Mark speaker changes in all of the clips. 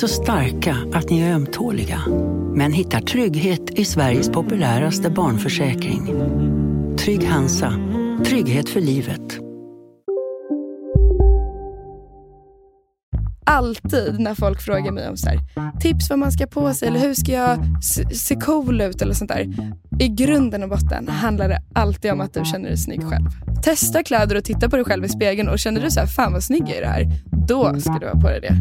Speaker 1: Så starka att ni är ömtåliga. Men hittar trygghet i Sveriges populäraste barnförsäkring. Trygg Hansa. Trygghet för livet.
Speaker 2: Alltid när folk frågar mig om så här, tips vad man ska på sig eller hur ska jag se, cool ut eller sånt där. I grunden och botten handlar det alltid om att du känner dig snygg själv. Testa kläder och titta på dig själv i spegeln och känner du så här, fan vad snygg jag är i det här. Då ska du ha på dig det.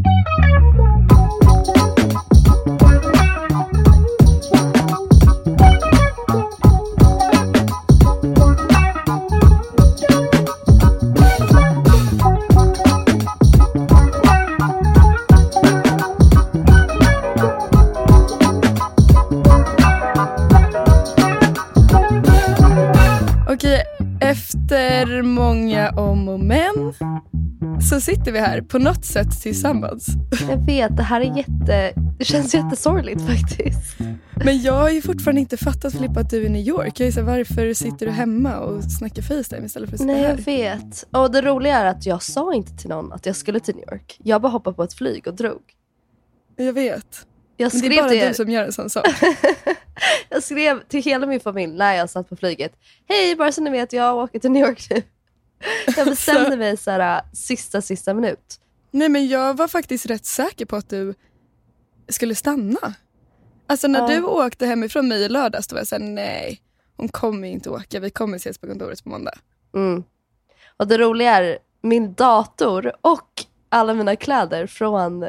Speaker 2: Efter många om och men så sitter vi här på något sätt tillsammans.
Speaker 3: Jag vet, det här är jätte... Det känns jättesorgligt faktiskt.
Speaker 2: Men jag har ju fortfarande inte fattat Filippa att du är i New York. Jag är så här, varför sitter du hemma och snackar Facetime istället för att sitta
Speaker 3: Nej, jag
Speaker 2: här?
Speaker 3: vet. Och det roliga är att jag sa inte till någon att jag skulle till New York. Jag bara hoppade på ett flyg och drog.
Speaker 2: Jag vet.
Speaker 3: Jag
Speaker 2: Men det är
Speaker 3: skrev,
Speaker 2: bara
Speaker 3: till
Speaker 2: du som gör en sån sak.
Speaker 3: jag skrev till hela min familj när jag satt på flyget. Hej, bara så ni vet, jag åker till New York nu. Jag bestämde mig så här, sista, sista minut.
Speaker 2: Nej men jag var faktiskt rätt säker på att du skulle stanna. Alltså när
Speaker 3: Ja.
Speaker 2: du åkte hemifrån mig i lördags då var jag såhär, nej hon kommer inte åka, vi kommer ses på kontoret på måndag.
Speaker 3: Mm. Och det roliga är, min dator och alla mina kläder från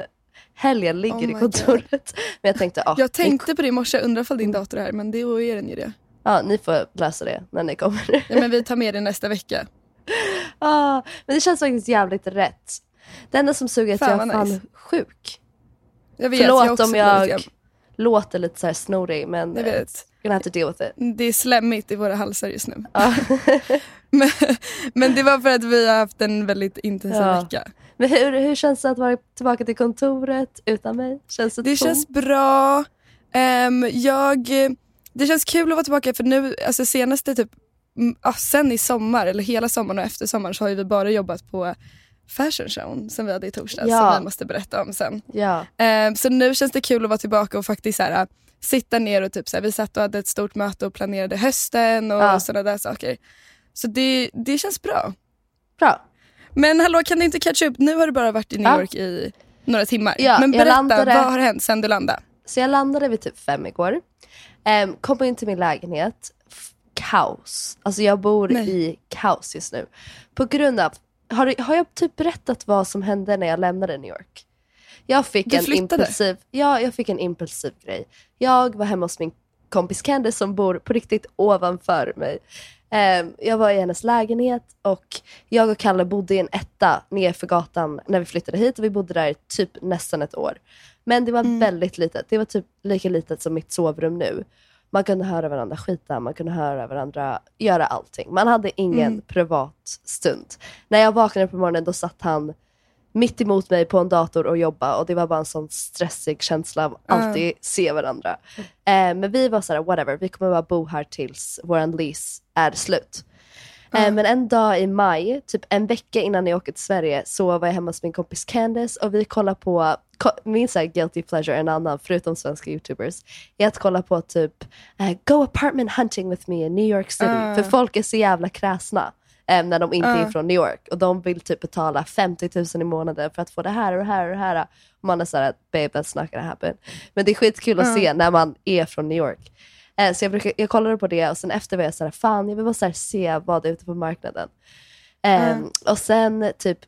Speaker 3: helgen ligger
Speaker 2: Oh
Speaker 3: i kontoret. Men jag tänkte, ah,
Speaker 2: Jag tänkte på det i morse, undrar ifall din dator är här men det är den ju det.
Speaker 3: ja, ni får lösa det när ni kommer.
Speaker 2: Ja, men vi tar med det nästa vecka.
Speaker 3: Ah, men det känns faktiskt jävligt rätt. Det enda som suger är att
Speaker 2: Fan,
Speaker 3: jag är fan
Speaker 2: nice.
Speaker 3: sjuk.
Speaker 2: Jag vet,
Speaker 3: Förlåt
Speaker 2: jag
Speaker 3: om jag
Speaker 2: lite
Speaker 3: låter lite så här snorig men
Speaker 2: Jag
Speaker 3: eh,
Speaker 2: vet.
Speaker 3: gonna have to deal with it.
Speaker 2: Det är slemmigt i våra halsar just nu. Men, men det var för att vi har haft en väldigt intensiv
Speaker 3: Ja.
Speaker 2: vecka.
Speaker 3: men hur, hur känns det att vara tillbaka till kontoret utan mig? Känns det,
Speaker 2: Det känns bra. Ehm, jag, det känns kul att vara tillbaka för nu, alltså senaste typ, ja, sen i sommar eller hela sommaren och efter sommaren så har vi bara jobbat på fashion showen som vi hade i torsdags
Speaker 3: Ja.
Speaker 2: som vi måste berätta om sen.
Speaker 3: Ja.
Speaker 2: Ehm, så nu känns det kul att vara tillbaka och faktiskt så här, sitta ner och typ så här, vi satt och hade ett stort möte och planerade hösten och
Speaker 3: Ja.
Speaker 2: sådana där saker. Så det, det känns bra.
Speaker 3: Bra.
Speaker 2: Men hallå kan du inte catcha upp? Nu har du bara varit i New
Speaker 3: Ja.
Speaker 2: York i några timmar.
Speaker 3: Ja,
Speaker 2: Men berätta,
Speaker 3: landade-
Speaker 2: vad har hänt sen du landade?
Speaker 3: Så jag landade vid typ fem igår. Um, kom in till min lägenhet. Kaos. Alltså jag bor
Speaker 2: Nej.
Speaker 3: i kaos just nu. På grund av, har, har jag typ berättat vad som hände när jag lämnade New York? Jag fick,
Speaker 2: Du
Speaker 3: en
Speaker 2: flyttade?
Speaker 3: impulsiv, ja, jag fick en impulsiv grej. Jag var hemma hos min kompis Candice som bor på riktigt ovanför mig. Ehm, jag var i hennes lägenhet och jag och Kalle bodde i en etta nerför gatan när vi flyttade hit och vi bodde där typ nästan ett år. Men det var
Speaker 2: Mm.
Speaker 3: väldigt litet. Det var typ lika litet som mitt sovrum nu. Man kunde höra varandra skita, man kunde höra varandra göra allting. Man hade ingen
Speaker 2: Mm.
Speaker 3: privat stund. När jag vaknade på morgonen då satt han mitt emot mig på en dator och jobba och det var bara en sån stressig känsla av alltid se varandra. Eh, men vi var såhär, whatever, vi kommer bara bo här tills vår lease är slut. Eh, men en dag i maj, typ en vecka innan jag åker till Sverige, så var jag hemma hos min kompis Candice och vi kollade på, min så här guilty pleasure, en annan, förutom svenska youtubers, är att kolla på typ eh, Go apartment hunting with me in New York City.
Speaker 2: Ah.
Speaker 3: För folk är så jävla kräsna eh, när de inte är
Speaker 2: Ah.
Speaker 3: från New York och de vill typ betala 50 000 i månaden för att få det här och det här och det här. Och man är såhär, babe that's not gonna happen. Men det är skitkul att
Speaker 2: Ah.
Speaker 3: se när man är från New York. Eh, så jag, brukar, jag kollade på det och sen efter var jag såhär, fan jag vill bara se vad det är ute på marknaden. Ehm, Och sen typ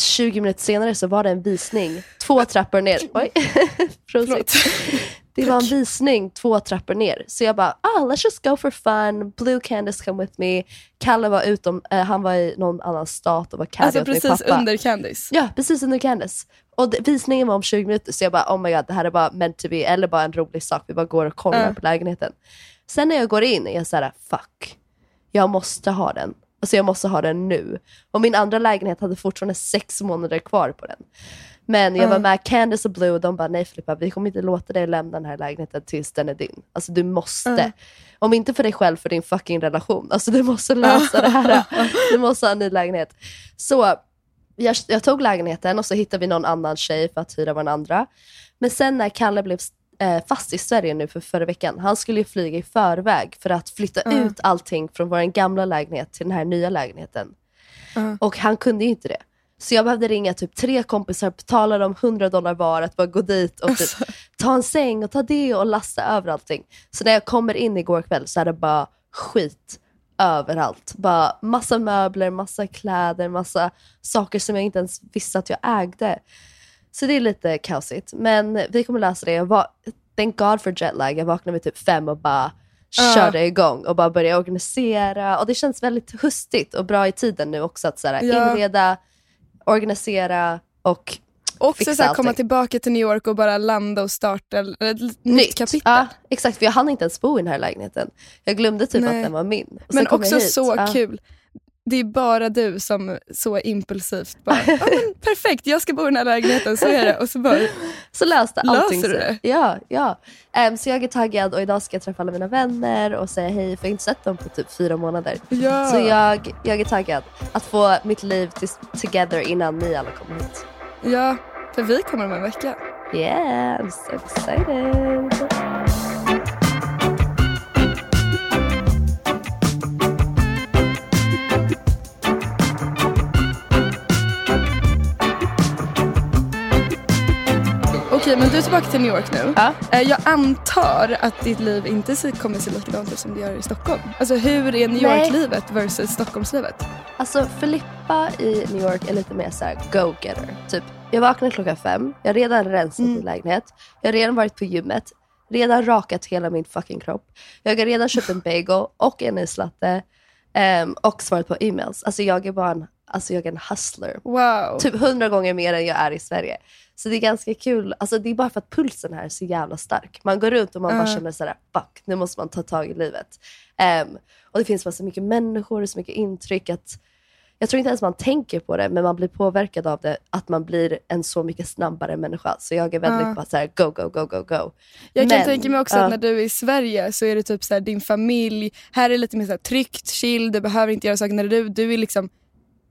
Speaker 3: 20 minuter senare så var det en visning två trappor ner. Oj, Det var en visning två trappor ner. Så jag bara, ah, let's just go for fun. Blue Candice come with me. Kalle var utom, eh, han var i någon annan stat och var caddy
Speaker 2: Alltså
Speaker 3: åt min
Speaker 2: precis
Speaker 3: pappa.
Speaker 2: under Candice.
Speaker 3: Ja, precis under Candice. Och det, visningen var om 20 minuter så jag bara, oh my god, det här är bara meant to be, eller bara en rolig sak. Vi bara går och kollar
Speaker 2: Ja.
Speaker 3: på lägenheten. Sen när jag går in är jag såhär, fuck. Jag måste ha den. Alltså jag måste ha den nu. Och min andra lägenhet hade fortfarande sex månader kvar på den. Men jag var med Candice och Blue och de bara, nej Filippa, vi kommer inte låta dig lämna den här lägenheten tills den är din. Alltså du måste. Om inte för dig själv, för din fucking relation. Alltså du måste lösa det här. Du måste ha en ny lägenhet. Så jag, jag tog lägenheten och så hittade vi någon annan tjej för att hyra vår andra. Men sen när Kalle blev eh, fast i Sverige nu för förra veckan, han skulle ju flyga i förväg för att flytta ut allting från vår gamla lägenhet till den här nya lägenheten. Och han kunde ju inte det. Så jag behövde ringa typ tre kompisar, betala dem 100 dollar var att bara gå dit och typ ta en säng och ta det och lasta över allting. Så när jag kommer in igår kväll så är det bara skit överallt. Bara massa möbler, massa kläder, massa saker som jag inte ens visste att jag ägde. Så det är lite kaosigt. Men vi kommer lösa det. Jag var, thank God for jetlag. Jag vaknade vid typ fem och bara körde igång och bara började organisera. Och det känns väldigt höstigt och bra i tiden nu också att så här,
Speaker 2: Ja.
Speaker 3: inreda, organisera och
Speaker 2: Också
Speaker 3: fixa
Speaker 2: så här, komma tillbaka till New York och bara landa och starta ett nytt, nytt kapitel.
Speaker 3: Ja, exakt. För jag hann inte ens bo i den här lägenheten. Jag glömde typ
Speaker 2: Nej.
Speaker 3: att den var min. Och
Speaker 2: Men också så
Speaker 3: Ja.
Speaker 2: kul. Det är bara du som så impulsivt bara, men perfekt, jag ska bo i den här lägenheten, så är det. Och så bara,
Speaker 3: Så löste
Speaker 2: Löser
Speaker 3: allting
Speaker 2: du
Speaker 3: sig.
Speaker 2: det?
Speaker 3: Ja, ja. Em, så jag är taggad och idag ska jag träffa alla mina vänner och säga hej, för jag har inte sett dem på typ fyra månader.
Speaker 2: ja.
Speaker 3: Så jag, jag är taggad att få mitt liv together innan ni alla kommer hit.
Speaker 2: ja, för vi kommer om en vecka.
Speaker 3: Yeah, I'm so excited.
Speaker 2: Okej, men du är tillbaka till New York nu.
Speaker 3: Ja.
Speaker 2: Eh, Jag antar att ditt liv inte kommer se likadant ut som det gör i Stockholm. Alltså hur är New. York-livet versus Stockholmslivet?
Speaker 3: Alltså Filippa i New York är lite mer såhär go-getter. Typ, jag vaknar klockan fem, jag har redan rensat min lägenhet, jag har redan varit på gymmet, redan rakat hela min fucking kropp. Jag har redan köpt en bagel och en islatte ehm, och svarat på e-mails. Alltså jag är bara en, alltså jag är en hustler.
Speaker 2: Wow.
Speaker 3: Typ hundra gånger mer än jag är i Sverige. Så det är ganska kul. Alltså det är bara för att pulsen här är så jävla stark. Man går runt och man bara känner sådär, fuck, nu måste man ta tag i livet. Ehm, och det finns bara så mycket människor och så mycket intryck att jag tror inte ens man tänker på det, men man blir påverkad av det, att man blir en så mycket snabbare människa. Så jag är väldigt bara såhär, go, go, go, go, go.
Speaker 2: Jag kan
Speaker 3: Men,
Speaker 2: tänka mig också
Speaker 3: ja.
Speaker 2: att när du är i Sverige så är det typ så här, din familj, här är det lite mer så här, tryggt, chill, du behöver inte göra saker. När du, du är liksom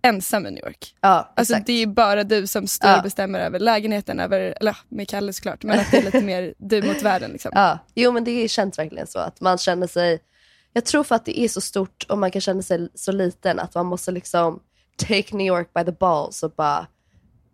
Speaker 2: ensam i New York.
Speaker 3: Ja,
Speaker 2: Alltså
Speaker 3: exakt.
Speaker 2: det är bara du som styr
Speaker 3: Ja.
Speaker 2: och bestämmer över lägenheten, över, eller ja, med Kalle såklart, men att det är lite mer du mot världen. Liksom.
Speaker 3: Ja, jo men det känns verkligen så att man känner sig, jag tror för att det är så stort och man kan känna sig så liten att man måste liksom take New York by the balls och bara,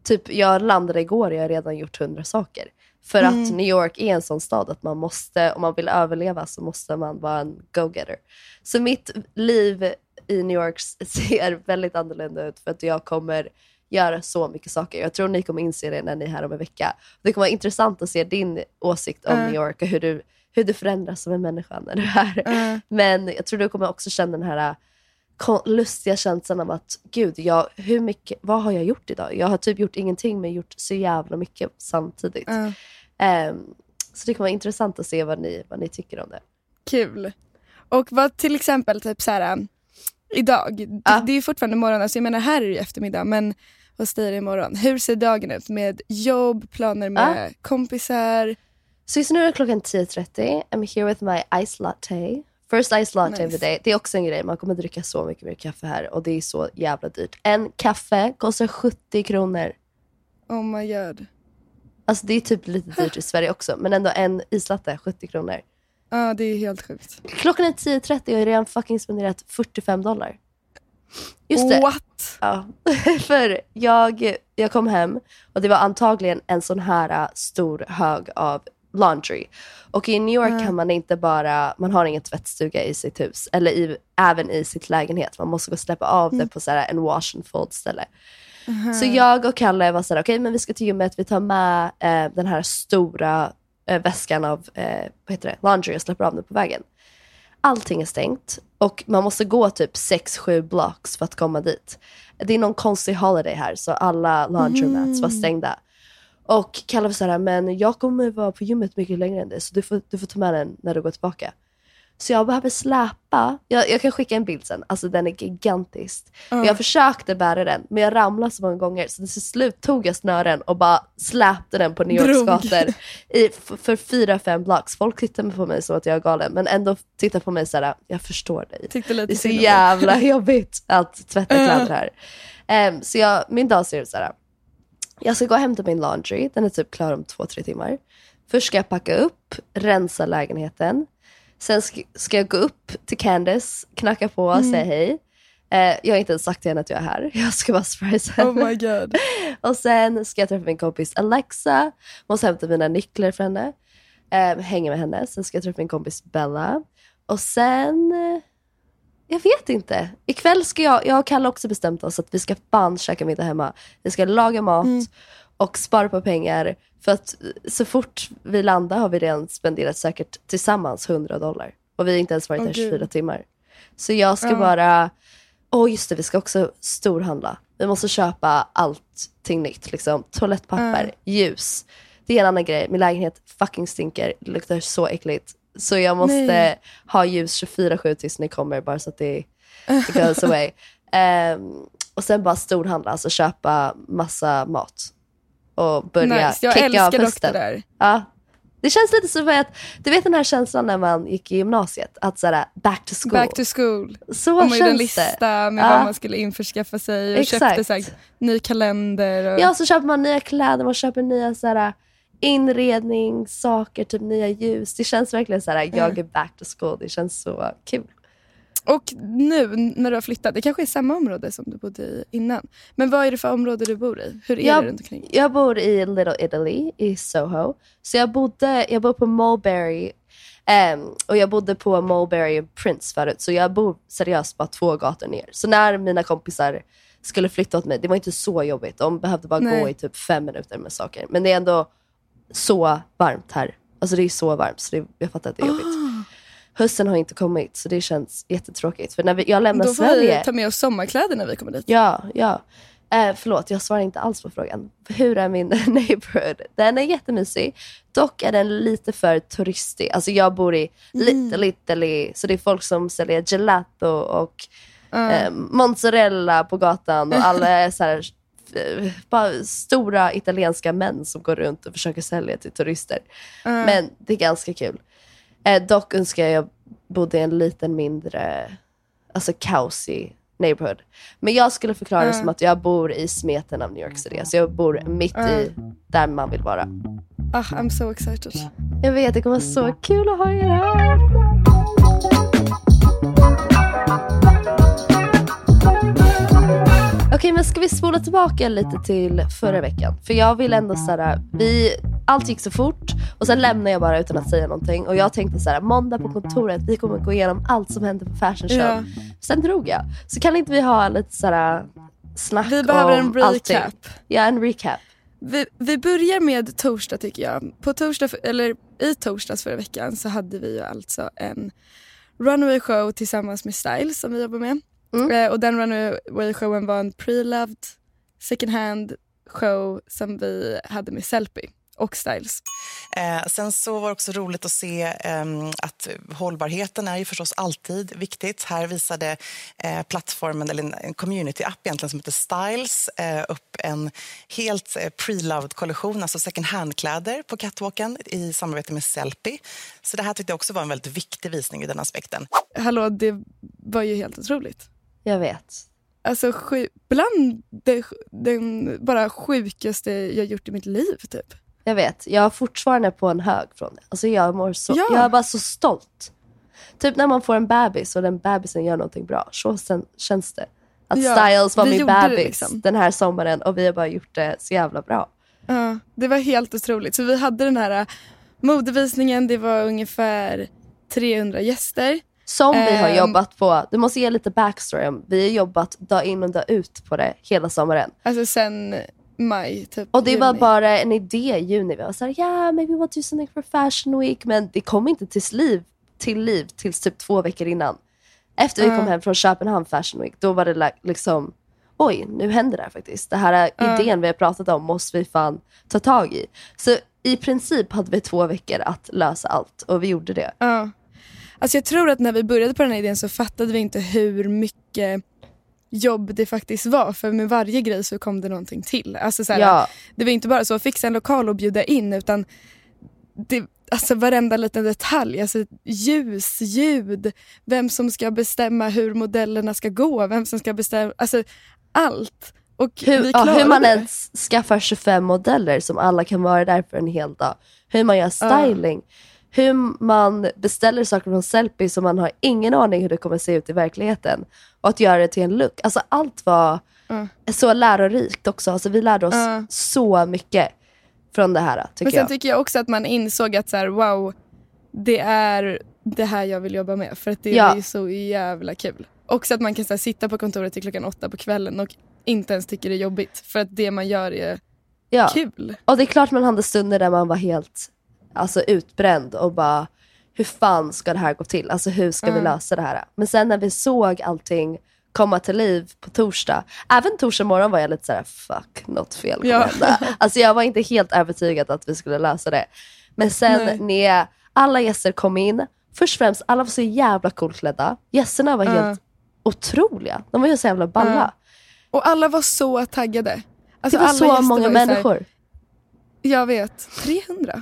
Speaker 3: typ jag landade igår och jag har redan gjort hundra saker. För att New York är en sån stad att man måste, om man vill överleva så måste man vara en go-getter. Så mitt liv i New York ser väldigt annorlunda ut för att jag kommer göra så mycket saker. Jag tror ni kommer inse det när ni är här om en vecka. Det kommer vara intressant att se din åsikt om
Speaker 2: Mm.
Speaker 3: New York och hur du, hur du förändras som en människa när du är här.
Speaker 2: Mm.
Speaker 3: Men jag tror du kommer också känna den här äh, lustiga känslan av att gud, jag, hur mycket, vad har jag gjort idag? Jag har typ gjort ingenting men gjort så jävla mycket samtidigt.
Speaker 2: Ja.
Speaker 3: Ehm, så det kommer vara intressant att se vad ni, vad ni tycker om det.
Speaker 2: Kul. Och vad till exempel, typ så här, idag, det,
Speaker 3: Ja.
Speaker 2: det är ju fortfarande morgon, alltså jag menar här är det ju eftermiddag, men hos dig är det imorgon. Hur ser dagen ut med jobb, planer med kompisar?
Speaker 3: Så just nu är det klockan 10.30. I'm here with my ice latte. First ice latte of
Speaker 2: Nice.
Speaker 3: the day. Det är också en grej, man kommer dricka så mycket mer kaffe här och det är så jävla dyrt. En kaffe kostar 70 kronor.
Speaker 2: Oh my god.
Speaker 3: Alltså det är typ lite dyrt i Sverige också, men ändå en islatte 70 kronor.
Speaker 2: Ja, det är helt sjukt.
Speaker 3: Klockan är 10.30 och jag har redan fucking spenderat 45 dollar. Just det.
Speaker 2: What?
Speaker 3: Ja. För jag, jag kom hem och det var antagligen en sån här äh, stor hög av laundry. Och i New York kan man inte bara, man har ingen tvättstuga i sitt hus eller i, även i sitt lägenhet. Man måste gå och släppa av det på så här en wash and fold ställe. Så jag och Kalle var såhär, okej men vi ska till gymmet, vi tar med eh, den här stora eh, väskan av eh, vad heter det? laundry och släpper av den på vägen. Allting är stängt och man måste gå typ 6-7 blocks för att komma dit. Det är någon konstig holiday här så alla laundromats var stängda. Och Kalle var såhär, men jag kommer vara på gymmet mycket längre än det så du får, du får ta med den när du går tillbaka. Så jag behöver släpa, jag, jag kan skicka en bild sen, alltså den är gigantisk. Jag försökte bära den men jag ramlade så många gånger så till slut tog jag snören och bara släpte den på New Yorks gator i, för fyra, fem blocks. Folk tittar på mig som att jag är galen men ändå tittar på mig såhär, jag förstår dig. Det är så jävla jobbigt att tvätta kläder här. Ehm, så jag, min dag ser ut så här. Jag ska gå och hämta min laundry, den är typ klar om två, tre timmar. Först ska jag packa upp, rensa lägenheten. Sen ska, jag gå upp till Candice, knacka på,
Speaker 2: Mm.
Speaker 3: säga hej. Eh, jag har inte ens sagt till henne att jag är här. Jag ska bara surprise henne.
Speaker 2: Oh my god.
Speaker 3: Och sen ska jag träffa min kompis Alexa, måste hämta mina nycklar för henne. Eh, hänga med henne. Sen ska jag träffa min kompis Bella. Och sen... eh, Jag vet inte. Ikväll ska jag, jag och Kalle också bestämt oss att vi ska fan käka middag hemma. Vi ska laga mat och spara på pengar. För att så fort vi landar har vi redan spenderat säkert tillsammans 100 dollar. Och vi har inte ens varit här
Speaker 2: gud.
Speaker 3: 24 timmar. Så jag ska
Speaker 2: Ja.
Speaker 3: bara... Åh just det, vi ska också storhandla. Vi måste köpa allting nytt. Liksom. Toalettpapper, ljus. Det är en annan grej. Min lägenhet fucking stinker. Det luktar så äckligt. Så jag måste
Speaker 2: Nej.
Speaker 3: ha ljus 24-7 tills ni kommer bara så att det, it goes away. Ehm, och sen bara storhandla, alltså köpa massa mat. Och börja
Speaker 2: Nice. Jag
Speaker 3: kicka av
Speaker 2: älskar
Speaker 3: hösten.
Speaker 2: där.
Speaker 3: Ja. Det känns lite som att, du vet den här känslan när man gick i gymnasiet, att såhär back to school.
Speaker 2: Back to school.
Speaker 3: så
Speaker 2: Och man gjorde en lista med
Speaker 3: Ja.
Speaker 2: vad man skulle införskaffa sig och
Speaker 3: Exakt.
Speaker 2: köpte så här, ny kalender. Och...
Speaker 3: Ja, så köper man nya kläder, man köper nya såhär, inredningssaker, typ nya ljus. Det känns verkligen såhär, jag är back to school. Det känns så kul.
Speaker 2: Och nu när du har flyttat, det kanske är samma område som du bodde i innan. Men vad är det för område du bor i? Hur är
Speaker 3: Jag-
Speaker 2: det runt omkring?
Speaker 3: Jag bor i Little Italy i Soho. Så jag bodde, jag bor på Mulberry ehm, och jag bodde på Mulberry Prince förut. Så jag bor seriöst bara två gator ner. Så när mina kompisar skulle flytta åt mig, det var inte så jobbigt. De behövde bara
Speaker 2: Nej.
Speaker 3: gå i typ fem minuter med saker. Men det är ändå så varmt här. Alltså det är så varmt så det, jag fattar att det är jobbigt.
Speaker 2: Ah.
Speaker 3: Hösten har inte kommit så det känns jättetråkigt. För när vi, jag lämnar
Speaker 2: Då får
Speaker 3: Sverige...
Speaker 2: vi ta med oss sommarkläder när vi kommer dit.
Speaker 3: Ja, ja. Eh, förlåt, jag svarar inte alls på frågan. Hur är min neighborhood? Den är jättemysig. Dock är den lite för turistig. Alltså jag bor i Little Italy, så det är folk som säljer gelato och eh, mozzarella på gatan och alla är så här, eh, bara stora italienska män som går runt och försöker sälja till turister. Men det är ganska kul. Eh, dock önskar jag bodde i en liten mindre, alltså kaosig neighborhood. Men jag skulle förklara det som att jag bor i smeten av New York City. Alltså jag bor mitt i där man vill vara.
Speaker 2: Ah, I'm so excited.
Speaker 3: Jag vet, det kommer vara så kul att ha er här. Okej, men ska vi spola tillbaka lite till förra veckan? För jag vill ändå såhär, vi, allt gick så fort och sen lämnade jag bara utan att säga någonting. Och jag tänkte såhär, måndag på kontoret, vi kommer gå igenom allt som hände på fashion show.
Speaker 2: Ja.
Speaker 3: Sen drog jag. Så kan inte vi ha lite såhär snack
Speaker 2: Vi behöver
Speaker 3: om
Speaker 2: en
Speaker 3: allting?
Speaker 2: recap.
Speaker 3: Ja, en recap.
Speaker 2: Vi, vi börjar med torsdag tycker jag. På torsdag, eller I torsdags förra veckan så hade vi ju alltså en runway show tillsammans med Styles som vi jobbar med.
Speaker 3: Mm.
Speaker 2: Eh, och den runway showen var en pre-loved second hand show som vi hade med Sellpy och Styles.
Speaker 4: Eh, sen så var det också roligt att se ehm, att hållbarheten är ju förstås alltid viktigt. Här visade eh, plattformen, eller en, en community-app egentligen som heter Styles, eh, upp en helt eh, pre-loved kollektion, alltså second hand-kläder på catwalken i samarbete med Sellpy. Så det här tyckte jag också var en väldigt viktig visning i den aspekten.
Speaker 2: Hallå, det var ju helt otroligt.
Speaker 3: Jag vet.
Speaker 2: Alltså sju, bland det, den bara sjukaste jag gjort i mitt liv typ.
Speaker 3: Jag vet, jag är fortfarande på en hög från det. Alltså jag, mår så,
Speaker 2: Ja.
Speaker 3: jag är bara så stolt. Typ när man får en bebis och den bebisen gör någonting bra. Så sen, känns det. Att
Speaker 2: Ja,
Speaker 3: Styles var min bebis
Speaker 2: liksom.
Speaker 3: den här sommaren och vi har bara gjort det så jävla bra.
Speaker 2: Ja, det var helt otroligt. Så vi hade den här äh, modevisningen, det var ungefär 300 gäster.
Speaker 3: Som vi har
Speaker 2: Ehm.
Speaker 3: jobbat på, du måste ge lite backstory vi har jobbat dag in och dag ut på det hela sommaren.
Speaker 2: Alltså sen maj, typ
Speaker 3: Och det var
Speaker 2: juni.
Speaker 3: bara en idé i juni. Vi var såhär, yeah, maybe we'll do something for fashion week. Men det kom inte till liv, till liv tills typ två veckor innan. Efter vi kom hem från Köpenhamn Fashion Week, då var det liksom, oj, nu händer det här faktiskt. Det här
Speaker 2: Ja.
Speaker 3: idén vi har pratat om måste vi fan ta tag i. Så i princip hade vi två veckor att lösa allt och vi gjorde det.
Speaker 2: Ja. Alltså jag tror att när vi började på den här idén så fattade vi inte hur mycket jobb det faktiskt var. För med varje grej så kom det någonting till. Alltså så här,
Speaker 3: Ja.
Speaker 2: Det var inte bara så att fixa en lokal och bjuda in utan det, alltså varenda liten detalj. Alltså ljus, ljud, vem som ska bestämma hur modellerna ska gå, vem som ska bestämma, alltså allt. Och
Speaker 3: Hur, ja, hur man
Speaker 2: det.
Speaker 3: ens skaffar 25 modeller som alla kan vara där för en hel dag. Hur man gör styling. Hur man beställer saker från Sellpy som man har ingen aning hur det kommer se ut i verkligheten. Och att göra det till en look. Alltså allt var så lärorikt också. Alltså, vi lärde oss
Speaker 2: Ja.
Speaker 3: så mycket från det här tycker
Speaker 2: Men sen
Speaker 3: jag.
Speaker 2: tycker jag också att man insåg att så här, wow, det är det här jag vill jobba med. För att det
Speaker 3: Ja.
Speaker 2: är så jävla kul. Också att man kan så här, sitta på kontoret till klockan åtta på kvällen och inte ens tycker det är jobbigt. För att det man gör är
Speaker 3: ja.
Speaker 2: kul.
Speaker 3: Och det är klart man hade stunder där man var helt alltså, utbränd och bara, hur fan ska det här gå till? Alltså hur ska vi
Speaker 2: Mm.
Speaker 3: lösa det här? Men sen när vi såg allting komma till liv på torsdag, även torsdag morgon var jag lite såhär, fuck, något fel kommer
Speaker 2: Ja.
Speaker 3: hända. Alltså jag var inte helt övertygad att vi skulle lösa det. Men sen
Speaker 2: Nej.
Speaker 3: när alla gäster kom in, först och främst, alla var så jävla coolt klädda. Gästerna var
Speaker 2: Ja.
Speaker 3: helt otroliga. De var ju så jävla balla.
Speaker 2: Ja. Och alla var så taggade.
Speaker 3: Det
Speaker 2: Alltså,
Speaker 3: var
Speaker 2: alla
Speaker 3: så många
Speaker 2: var så här-
Speaker 3: människor.
Speaker 2: Jag vet, 300.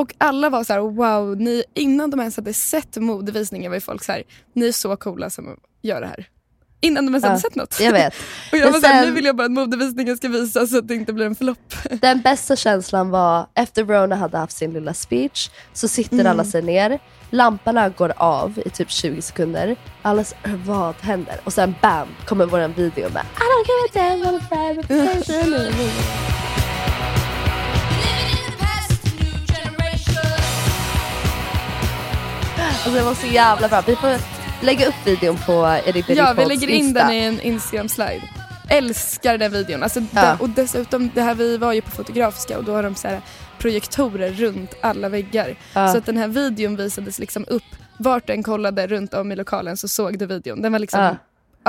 Speaker 2: Och alla var så här, wow, ni, innan de ens hade sett modevisningen var ju folk så här, ni är så coola som gör det här. Innan de ens
Speaker 3: Ja,
Speaker 2: hade sett något.
Speaker 3: Jag vet.
Speaker 2: Och jag
Speaker 3: Men
Speaker 2: var så här,
Speaker 3: sen-
Speaker 2: nu vill jag bara att modevisningen ska visas så att det inte blir en flopp.
Speaker 3: Den bästa känslan var efter Rona hade haft sin lilla speech så sitter
Speaker 2: Mm.
Speaker 3: alla sig ner, lamporna går av i typ 20 sekunder. Alla säger vad händer? Och sen bam kommer vår video med I don't give a damn what a reputation. Alltså det var så jävla bra. Vi får lägga upp videon på Eddie Bitty
Speaker 2: Ja, vi lägger in
Speaker 3: Insta.
Speaker 2: den i en Instagram-slide. Älskar den videon. Alltså,
Speaker 3: Ja.
Speaker 2: där, och dessutom, det här, vi var ju på Fotografiska och då har de så här projektorer runt alla väggar.
Speaker 3: Ja.
Speaker 2: Så att den här videon visades liksom upp. Vart den kollade runt om i lokalen så såg du videon. Den var liksom
Speaker 3: Ja.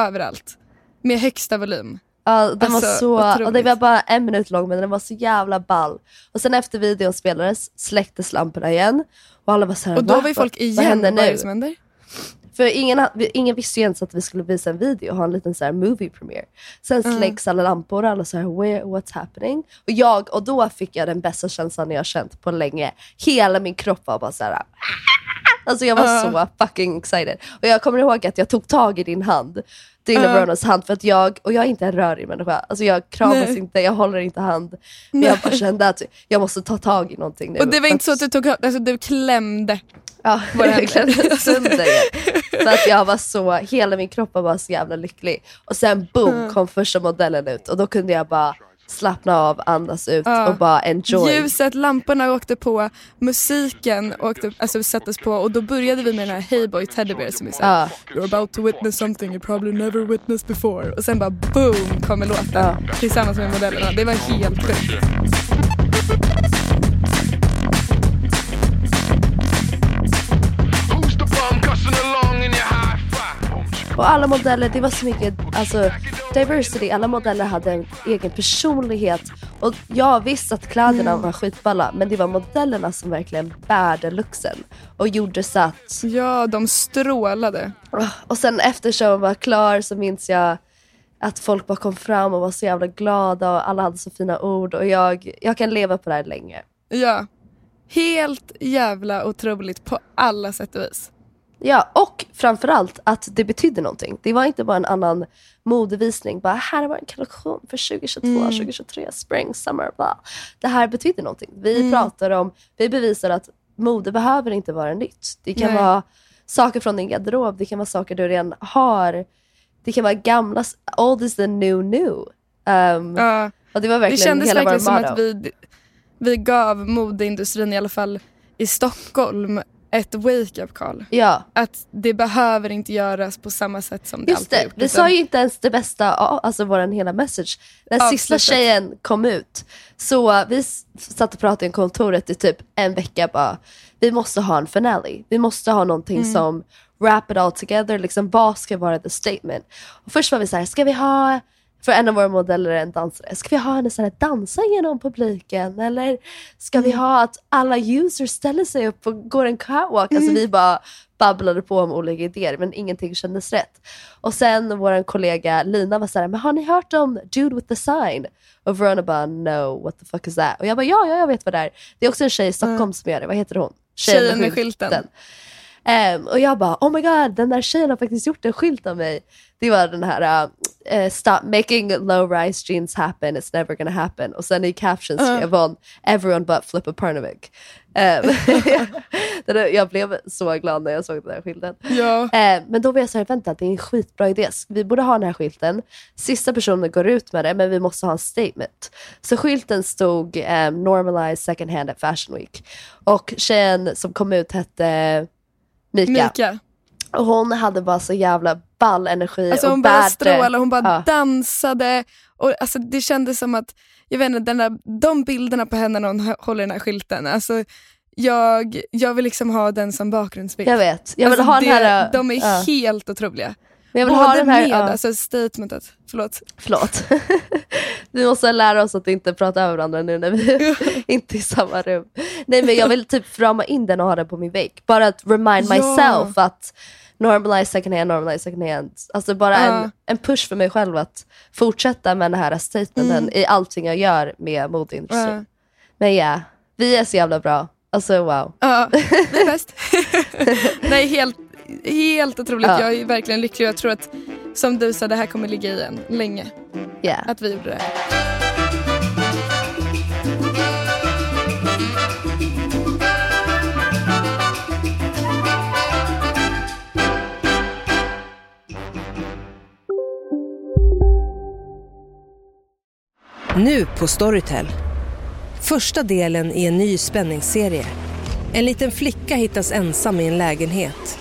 Speaker 2: överallt. Med högsta volym.
Speaker 3: Ja, den var
Speaker 2: Alltså,
Speaker 3: så, och det
Speaker 2: otroligt.
Speaker 3: var bara en minut lång men den var så jävla ball. Och sen efter videon spelades släcktes lamporna igen och alla var såhär,
Speaker 2: Och då
Speaker 3: Va?
Speaker 2: var ju folk igen.
Speaker 3: Vad händer
Speaker 2: Vad är det som händer?
Speaker 3: För ingen, ingen visste ju ens att vi skulle visa en video och ha en liten så här movie premiere. Sen släcks alla lampor och alla så här, Where, what's happening? Och, jag, och då fick jag den bästa känslan jag har känt på länge. Hela min kropp var bara så här. Alltså jag var
Speaker 2: Ja.
Speaker 3: så fucking excited. Och jag kommer ihåg att jag tog tag i din hand. Din
Speaker 2: Ja.
Speaker 3: och Ronas hand för att jag, och jag är inte en rörig människa. Alltså jag kramas
Speaker 2: Nej.
Speaker 3: inte, jag håller inte hand. Men jag bara kände att jag måste ta tag i någonting nu.
Speaker 2: Och det var inte så att du tog alltså du klämde.
Speaker 3: Ja, jag klämde sönder er. För att jag var så, hela min kropp var bara så jävla lycklig. Och sen boom kom första modellen ut och då kunde jag bara slappna av, andas ut
Speaker 2: Ja.
Speaker 3: och bara enjoy.
Speaker 2: Ljuset, lamporna åkte på, musiken åkte, alltså, sattes på och då började vi med den här Hey Boy Teddy Bear som är såhär,
Speaker 3: Ja.
Speaker 2: You're about to witness something you probably never witnessed before. Och sen bara boom kommer låten
Speaker 3: Ja.
Speaker 2: tillsammans med modellerna. Det var helt sjukt.
Speaker 3: Och alla modeller, det var så mycket alltså, diversity, alla modeller hade en egen personlighet. Och jag visste att kläderna
Speaker 2: Mm.
Speaker 3: var skitballa men det var modellerna som verkligen bärde luxen. Och gjorde så att
Speaker 2: Ja, de strålade.
Speaker 3: Och sen efter showen var klar så minns jag att folk bara kom fram och var så jävla glada och alla hade så fina ord och jag, jag kan leva på det här länge.
Speaker 2: Ja. Helt jävla otroligt på alla sätt och vis.
Speaker 3: Ja, och framförallt att det betydde någonting. Det var inte bara en annan modevisning, bara här var en kollektion för 2022, 2023, spring, summer, bla. Det här betydde någonting. Vi pratar om, vi bevisar att mode behöver inte vara nytt. Det kan
Speaker 2: Nej.
Speaker 3: vara saker från din garderob, det kan vara saker du redan har. Det kan vara gamla, old is the new new. Um,
Speaker 2: Ja.
Speaker 3: och det var
Speaker 2: Det
Speaker 3: verkligen
Speaker 2: kändes
Speaker 3: hela
Speaker 2: verkligen som att vi, vi gav modeindustrin, i alla fall i Stockholm, ett wake-up call.
Speaker 3: Ja,
Speaker 2: Att det behöver inte göras på samma sätt som det
Speaker 3: just
Speaker 2: alltid
Speaker 3: det.
Speaker 2: gjort.
Speaker 3: Vi
Speaker 2: utan-
Speaker 3: sa ju inte ens det bästa, ja, alltså vår hela message. När sista tjejen kom ut, så vi satt och pratade i kontoret i typ en vecka bara, vi måste ha en finale. Vi måste ha någonting
Speaker 2: Mm.
Speaker 3: som wrap it all together, liksom vad ska vara the statement? Och först var vi så här, ska vi ha för en av våra modeller är en dansare. Ska vi ha henne så här dansa genom publiken? Eller ska
Speaker 2: Mm.
Speaker 3: vi ha att alla users ställer sig upp och går en catwalk?
Speaker 2: Mm.
Speaker 3: Alltså vi bara babblade på om olika idéer men ingenting kändes rätt. Och sen vår kollega Lina var så här, men har ni hört om Dude with the sign? Och Verona bara, no, what the fuck is that? Och jag bara, ja, ja, jag vet vad det är. Det är också en tjej i Stockholm som gör det, vad heter hon?
Speaker 2: Tjejen med skylten.
Speaker 3: Ehm, och jag bara, oh my god, den där tjejen har faktiskt gjort en skylt av mig. Det var den här, uh, stop making low rise jeans happen, it's never gonna happen. Och sen i caption skrev hon, everyone but Flippa Parnovic. Ehm, den där- jag blev så glad när jag såg den här skylten.
Speaker 2: Ja.
Speaker 3: Eh, men då var jag så här, vänta det är en skitbra idé. Vi borde ha den här skylten. Sista personen går ut med det, men vi måste ha en statement. Så skylten stod eh, “Normalize second hand at Fashion Week”. Och tjejen som kom ut hette Mika.
Speaker 2: Mika.
Speaker 3: Och hon hade bara så jävla ball energi
Speaker 2: Alltså
Speaker 3: och
Speaker 2: hon bara
Speaker 3: bärde-
Speaker 2: strålade, hon bara
Speaker 3: Ja.
Speaker 2: dansade. Och alltså det kändes som att, jag vet inte, den där, de bilderna på henne när hon håller den här skylten, alltså jag, jag vill liksom ha den som bakgrundsbild.
Speaker 3: Jag vet. Jag vill
Speaker 2: Alltså,
Speaker 3: ha den
Speaker 2: det,
Speaker 3: här... äh,
Speaker 2: de är
Speaker 3: ja.
Speaker 2: helt otroliga.
Speaker 3: Men jag vill
Speaker 2: Både
Speaker 3: ha den här...
Speaker 2: med
Speaker 3: ja.
Speaker 2: alltså statementet, förlåt.
Speaker 3: Förlåt. vi måste lära oss att inte prata över varandra nu när vi inte är i samma rum. Nej men jag vill typ rama in den och ha den på min vägg. Bara att remind
Speaker 2: Ja.
Speaker 3: myself att normalize second hand, normalize second hand. Alltså bara
Speaker 2: Ja.
Speaker 3: en, en push för mig själv att fortsätta med den här statementen i allting jag gör med modeindustrin.
Speaker 2: Mm. Ja.
Speaker 3: Men ja, vi är så jävla bra. Alltså wow.
Speaker 2: Ja, vi är bäst. Nej, helt, helt otroligt.
Speaker 3: Ja.
Speaker 2: Jag är verkligen lycklig och jag tror att, som du sa, det här kommer ligga i en länge.
Speaker 3: Ja.
Speaker 2: Att vi gjorde det.
Speaker 5: Nu på Storytel. Första delen i en ny spänningsserie. En liten flicka hittas ensam i en lägenhet.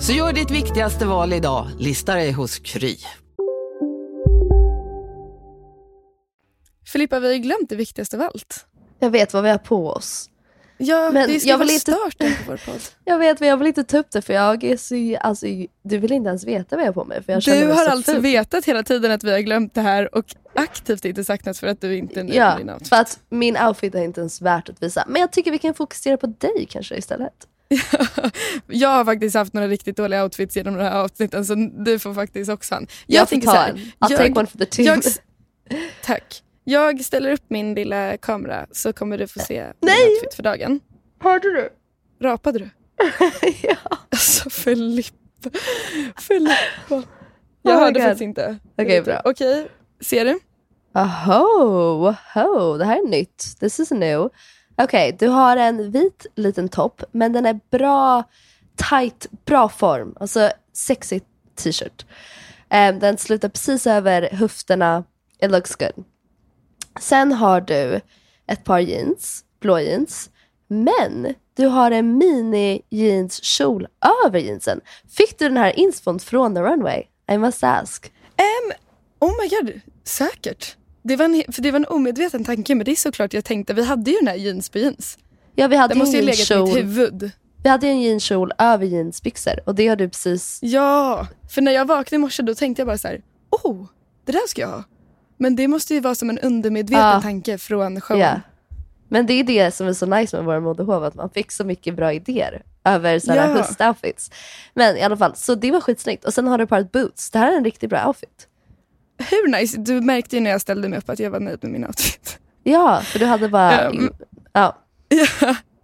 Speaker 6: Så gör ditt viktigaste val idag, lista dig hos Kry.
Speaker 2: Filippa, vi har ju glömt det viktigaste av allt.
Speaker 3: Jag vet vad vi har på oss.
Speaker 2: Ja,
Speaker 3: Men
Speaker 2: det ska
Speaker 3: jag vill inte-
Speaker 2: på vår podd.
Speaker 3: Jag vet men jag vill inte ta upp det för jag är så, alltså, du vill inte ens veta vad jag har på mig för jag
Speaker 2: Du
Speaker 3: mig
Speaker 2: har
Speaker 3: så
Speaker 2: alltså
Speaker 3: ful.
Speaker 2: vetat hela tiden att vi har glömt det här och aktivt inte sagt något för att du inte är nöjd
Speaker 3: Ja,
Speaker 2: med din outfit.
Speaker 3: för att min outfit är inte ens värt att visa. Men jag tycker vi kan fokusera på dig kanske istället.
Speaker 2: Jag har faktiskt haft några riktigt dåliga outfits genom de här avsnitten så du får faktiskt också en.
Speaker 3: Jag, får
Speaker 2: tänker så här.
Speaker 3: I'll
Speaker 2: jag-
Speaker 3: take one for the team.
Speaker 2: jag, tack. Jag ställer upp min lilla kamera så kommer du få se min
Speaker 3: Nej!
Speaker 2: outfit för dagen.
Speaker 3: Hörde du?
Speaker 2: Rapade du?
Speaker 3: ja.
Speaker 2: Alltså Filippa. Filippa. Jag
Speaker 3: Oh
Speaker 2: hörde
Speaker 3: God.
Speaker 2: faktiskt inte.
Speaker 3: Okej, bra.
Speaker 2: Okej, ser du?
Speaker 3: Aho, aho, det här är nytt. This is new. Okej, du har en vit liten topp, men den är bra tight, bra form. Alltså sexy t-shirt. Um, den slutar precis över höfterna. It looks good. Sen har du ett par jeans, blå jeans. Men du har en mini jeanskjol över jeansen. Fick du den här inspon från the runway? I must ask.
Speaker 2: Um, oh my god, säkert. Det var, en, för det var en omedveten tanke men det är såklart jag tänkte. Vi hade ju den här jeans på jeans.
Speaker 3: Ja, vi hade
Speaker 2: Det måste
Speaker 3: ju en
Speaker 2: legat i mitt huvud.
Speaker 3: Vi hade en jeanskjol över jeansbyxor och det har du precis...
Speaker 2: Ja, för när jag vaknade i morse då tänkte jag bara så här, oh, det där ska jag ha. Men det måste ju vara som en undermedveten
Speaker 3: Ja.
Speaker 2: tanke från showen.
Speaker 3: Ja. Men det är det som är så nice med våra modehov, att man fick så mycket bra idéer över sådana
Speaker 2: Ja.
Speaker 3: höstoutfits. Men i alla fall, så det var skitsnyggt. Och sen har du paret boots. Det här är en riktigt bra outfit.
Speaker 2: Hur nice? Du märkte ju när jag ställde mig upp att jag var nöjd med min outfit.
Speaker 3: Ja, för du hade bara...
Speaker 2: Um,
Speaker 3: ja.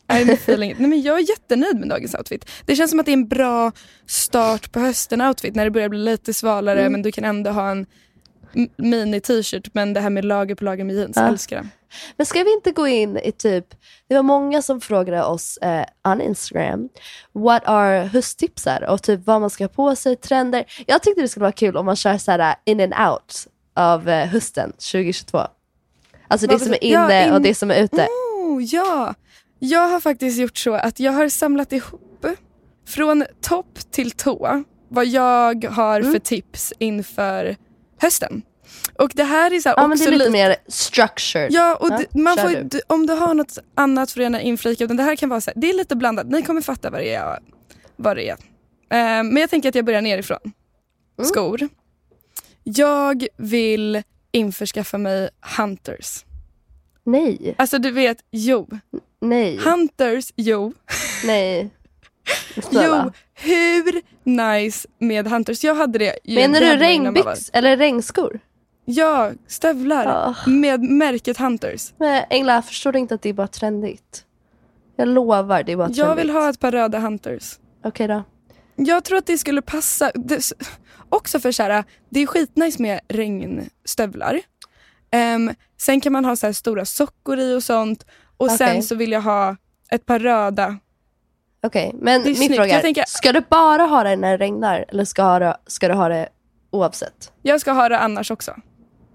Speaker 2: I'm feeling it. Nej, men jag är jättenöjd med dagens outfit. Det känns som att det är en bra start på hösten-outfit när det börjar bli lite svalare
Speaker 3: Mm.
Speaker 2: men du kan ändå ha en mini-t-shirt men det här med lager på lager med jeans,
Speaker 3: Ja.
Speaker 2: älskar det.
Speaker 3: Men ska vi inte gå in i typ, det var många som frågade oss eh, on Instagram, what are hösttipsar och typ vad man ska ha på sig, trender. Jag tyckte det skulle vara kul om man kör så här in and out av eh, hösten 2022. Alltså det
Speaker 2: Vad
Speaker 3: som är
Speaker 2: betyder- ja,
Speaker 3: inne och
Speaker 2: in-
Speaker 3: det som är ute.
Speaker 2: Oh, ja! Jag har faktiskt gjort så att jag har samlat ihop från topp till tå vad jag har
Speaker 3: Mm.
Speaker 2: för tips inför hösten. Och det här är så här
Speaker 3: Ja
Speaker 2: också
Speaker 3: det är lite
Speaker 2: lite
Speaker 3: mer structured.
Speaker 2: Ja, och det, man får,
Speaker 3: du.
Speaker 2: om du har något annat du gärna inflika. Utan det här kan vara så här, det är lite blandat. Ni kommer fatta vad det är. Vad det är. Eh, men jag tänker att jag börjar nerifrån.
Speaker 3: Mm.
Speaker 2: Skor. Jag vill införskaffa mig Hunters.
Speaker 3: Nej.
Speaker 2: Alltså du vet, jo.
Speaker 3: Nej.
Speaker 2: Hunters, jo.
Speaker 3: Nej. Snälla.
Speaker 2: Jo, hur nice med Hunters? Jag hade det ju-
Speaker 3: Menar du
Speaker 2: hade man innan man var-
Speaker 3: regnbyx eller regnskor?
Speaker 2: Ja, stövlar med märket Hunters.
Speaker 3: Men Engla, förstår du inte att det är bara trendigt? Jag lovar, det är bara trendigt.
Speaker 2: Jag vill ha ett par röda Hunters.
Speaker 3: Okej då.
Speaker 2: Jag tror att det skulle passa. Det, också för så här, det är skitnice med regnstövlar. Ehm, sen kan man ha så här stora sockor i och sånt. Och sen
Speaker 3: Okej.
Speaker 2: så vill jag ha ett par röda.
Speaker 3: Okej, men
Speaker 2: Det är
Speaker 3: min
Speaker 2: snyggt.
Speaker 3: fråga är,
Speaker 2: tänker-
Speaker 3: ska du bara ha det när det regnar eller ska, det, ska du ha det oavsett?
Speaker 2: Jag ska ha det annars också.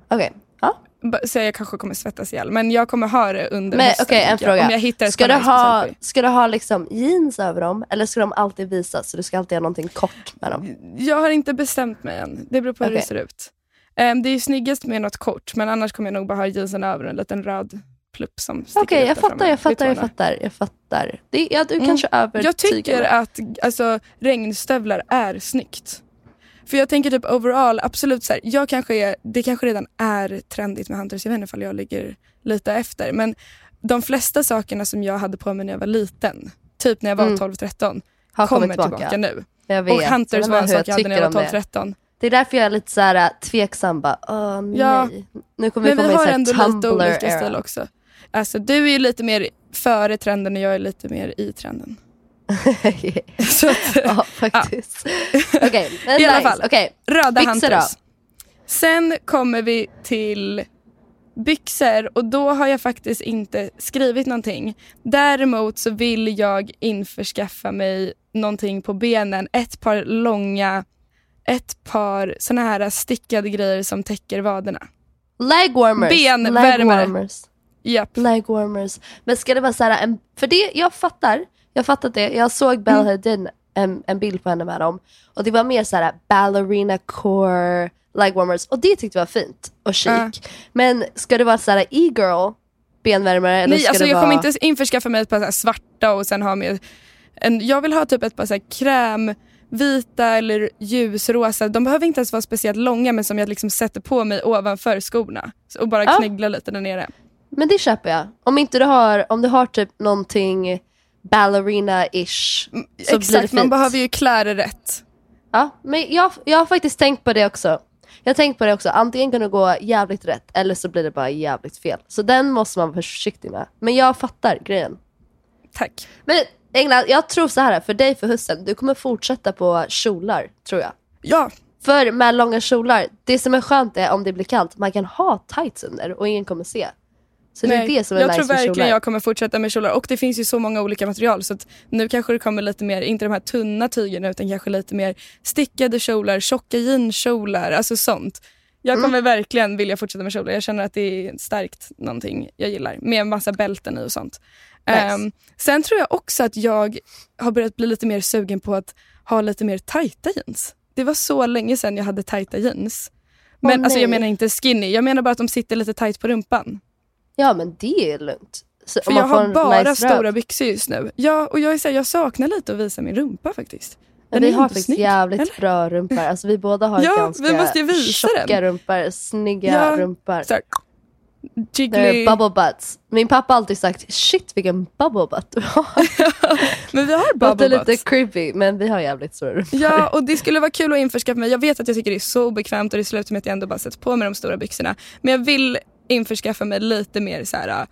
Speaker 3: Okej. Ja.
Speaker 2: B- Så jag kanske kommer svettas ihjäl. Men jag kommer ha det under
Speaker 3: Men
Speaker 2: hösten.
Speaker 3: okej, en
Speaker 2: jag.
Speaker 3: fråga.
Speaker 2: Om jag hittar ett
Speaker 3: ska, du ha, ska du ha liksom jeans över dem eller ska de alltid visas så du ska alltid ha någonting kort med dem?
Speaker 2: Jag har inte bestämt mig än. Det beror på hur
Speaker 3: Okej.
Speaker 2: det ser ut. Ehm, det är ju snyggast med något kort, men annars kommer jag nog bara ha jeansen över en liten röd plupp som sticker
Speaker 3: Okej,
Speaker 2: ut
Speaker 3: jag fattar, jag fattar, jag fattar, jag fattar. Det, ja, du
Speaker 2: Mm.
Speaker 3: kanske övertygar
Speaker 2: Jag tycker att alltså, regnstövlar är snyggt. För jag tänker typ overall, absolut så här, jag kanske är, det kanske redan är trendigt med hunters, jag vet inte ifall jag ligger lite efter. Men de flesta sakerna som jag hade på mig när jag var liten, typ när jag var
Speaker 3: Mm.
Speaker 2: 12-13,
Speaker 3: Har
Speaker 2: kommer tillbaka,
Speaker 3: tillbaka.
Speaker 2: nu.
Speaker 3: Jag vet.
Speaker 2: Och hunters var en sak jag hade när jag var
Speaker 3: om det.
Speaker 2: 12-13.
Speaker 3: Det är därför jag är lite så här äh, tveksam. Bara, Åh, nej.
Speaker 2: Ja.
Speaker 3: Nu kommer vi
Speaker 2: Men vi
Speaker 3: komma
Speaker 2: har ändå lite olika
Speaker 3: Tumblr-era.
Speaker 2: stil också. Alltså du är ju lite mer före trenden och jag är lite mer i trenden. Så att,
Speaker 3: ja, faktiskt. Okej, men
Speaker 2: I alla fall,
Speaker 3: Okej,
Speaker 2: röda hunters. Sen kommer vi till byxor och då har jag faktiskt inte skrivit någonting. Däremot så vill jag införskaffa mig någonting på benen. Ett par långa, ett par såna här stickade grejer som täcker vaderna.
Speaker 3: Leg warmers.
Speaker 2: Benvärmare.
Speaker 3: Leg warmers. Leg warmers. Men ska det vara så här, en, för det, jag fattar, jag fattat det. Jag såg Bella
Speaker 2: Mm.
Speaker 3: Hadid, en, en bild på henne med dem. Och det var mer så här ballerina core leg warmers. Och det tyckte jag var fint och chic.
Speaker 2: Ja.
Speaker 3: Men ska det vara så här e-girl benvärmare? Eller
Speaker 2: Nej,
Speaker 3: ska
Speaker 2: alltså
Speaker 3: det
Speaker 2: jag
Speaker 3: vara...
Speaker 2: kommer inte införskaffa mig ett par svarta och sen ha med en, jag vill ha typ ett par så här krämvita eller ljusrosa. De behöver inte ens vara speciellt långa men som jag liksom sätter på mig ovanför skorna. Och bara
Speaker 3: Ja.
Speaker 2: knäggla lite där nere.
Speaker 3: Men det köper jag. Om inte du har, om du har typ någonting ballerina-ish så blir det
Speaker 2: Exakt,
Speaker 3: fint.
Speaker 2: man behöver ju klä det rätt.
Speaker 3: Ja, men jag, jag har faktiskt tänkt på det också. Jag har tänkt på det också. Antingen kan det gå jävligt rätt eller så blir det bara jävligt fel. Så den måste man vara försiktig med. Men jag fattar grejen.
Speaker 2: Tack.
Speaker 3: Men England, jag tror så här för dig för hösten. Du kommer fortsätta på kjolar, tror jag.
Speaker 2: Ja.
Speaker 3: För med långa kjolar, det som är skönt är om det blir kallt, man kan ha tights under och ingen kommer se. Så det är det som är
Speaker 2: jag
Speaker 3: nice
Speaker 2: tror verkligen
Speaker 3: kjolar.
Speaker 2: jag kommer fortsätta med kjolar och det finns ju så många olika material så nu kanske det kommer lite mer, inte de här tunna tygerna utan kanske lite mer stickade kjolar, tjocka jeanskjolar, alltså sånt. Jag
Speaker 3: Mm.
Speaker 2: kommer verkligen vilja fortsätta med kjolar. Jag känner att det är starkt någonting jag gillar med massa bälten i och sånt.
Speaker 3: Nice.
Speaker 2: Ehm, sen tror jag också att jag har börjat bli lite mer sugen på att ha lite mer tajta jeans. Det var så länge sedan jag hade tajta jeans. Men
Speaker 3: Åh,
Speaker 2: alltså, jag
Speaker 3: nej.
Speaker 2: menar inte skinny, jag menar bara att de sitter lite tajt på rumpan.
Speaker 3: Ja men det är lugnt. Så
Speaker 2: För jag har bara
Speaker 3: nice
Speaker 2: stora
Speaker 3: röv.
Speaker 2: byxor just nu. Ja, och jag, är så här, jag saknar lite att visa min rumpa faktiskt. Den
Speaker 3: vi har faktiskt
Speaker 2: snygg,
Speaker 3: jävligt
Speaker 2: eller?
Speaker 3: bra rumpor. Alltså vi båda har
Speaker 2: Ja,
Speaker 3: ganska
Speaker 2: vi måste visa
Speaker 3: tjocka
Speaker 2: den.
Speaker 3: rumpor, snygga
Speaker 2: Ja,
Speaker 3: rumpor.
Speaker 2: Så här,
Speaker 3: Det
Speaker 2: jiggly.
Speaker 3: bubble butts. Min pappa har alltid sagt shit vilken bubble butt du har.
Speaker 2: Men vi har
Speaker 3: Det
Speaker 2: bubble
Speaker 3: låter lite
Speaker 2: butts.
Speaker 3: creepy men vi har jävligt stora rumpor.
Speaker 2: Ja, och det skulle vara kul att införskaffa mig. Jag vet att jag tycker det är så obekvämt och det slutar med att jag ändå bara sätter på mig de stora byxorna. Men jag vill införskaffa mig lite mer så här,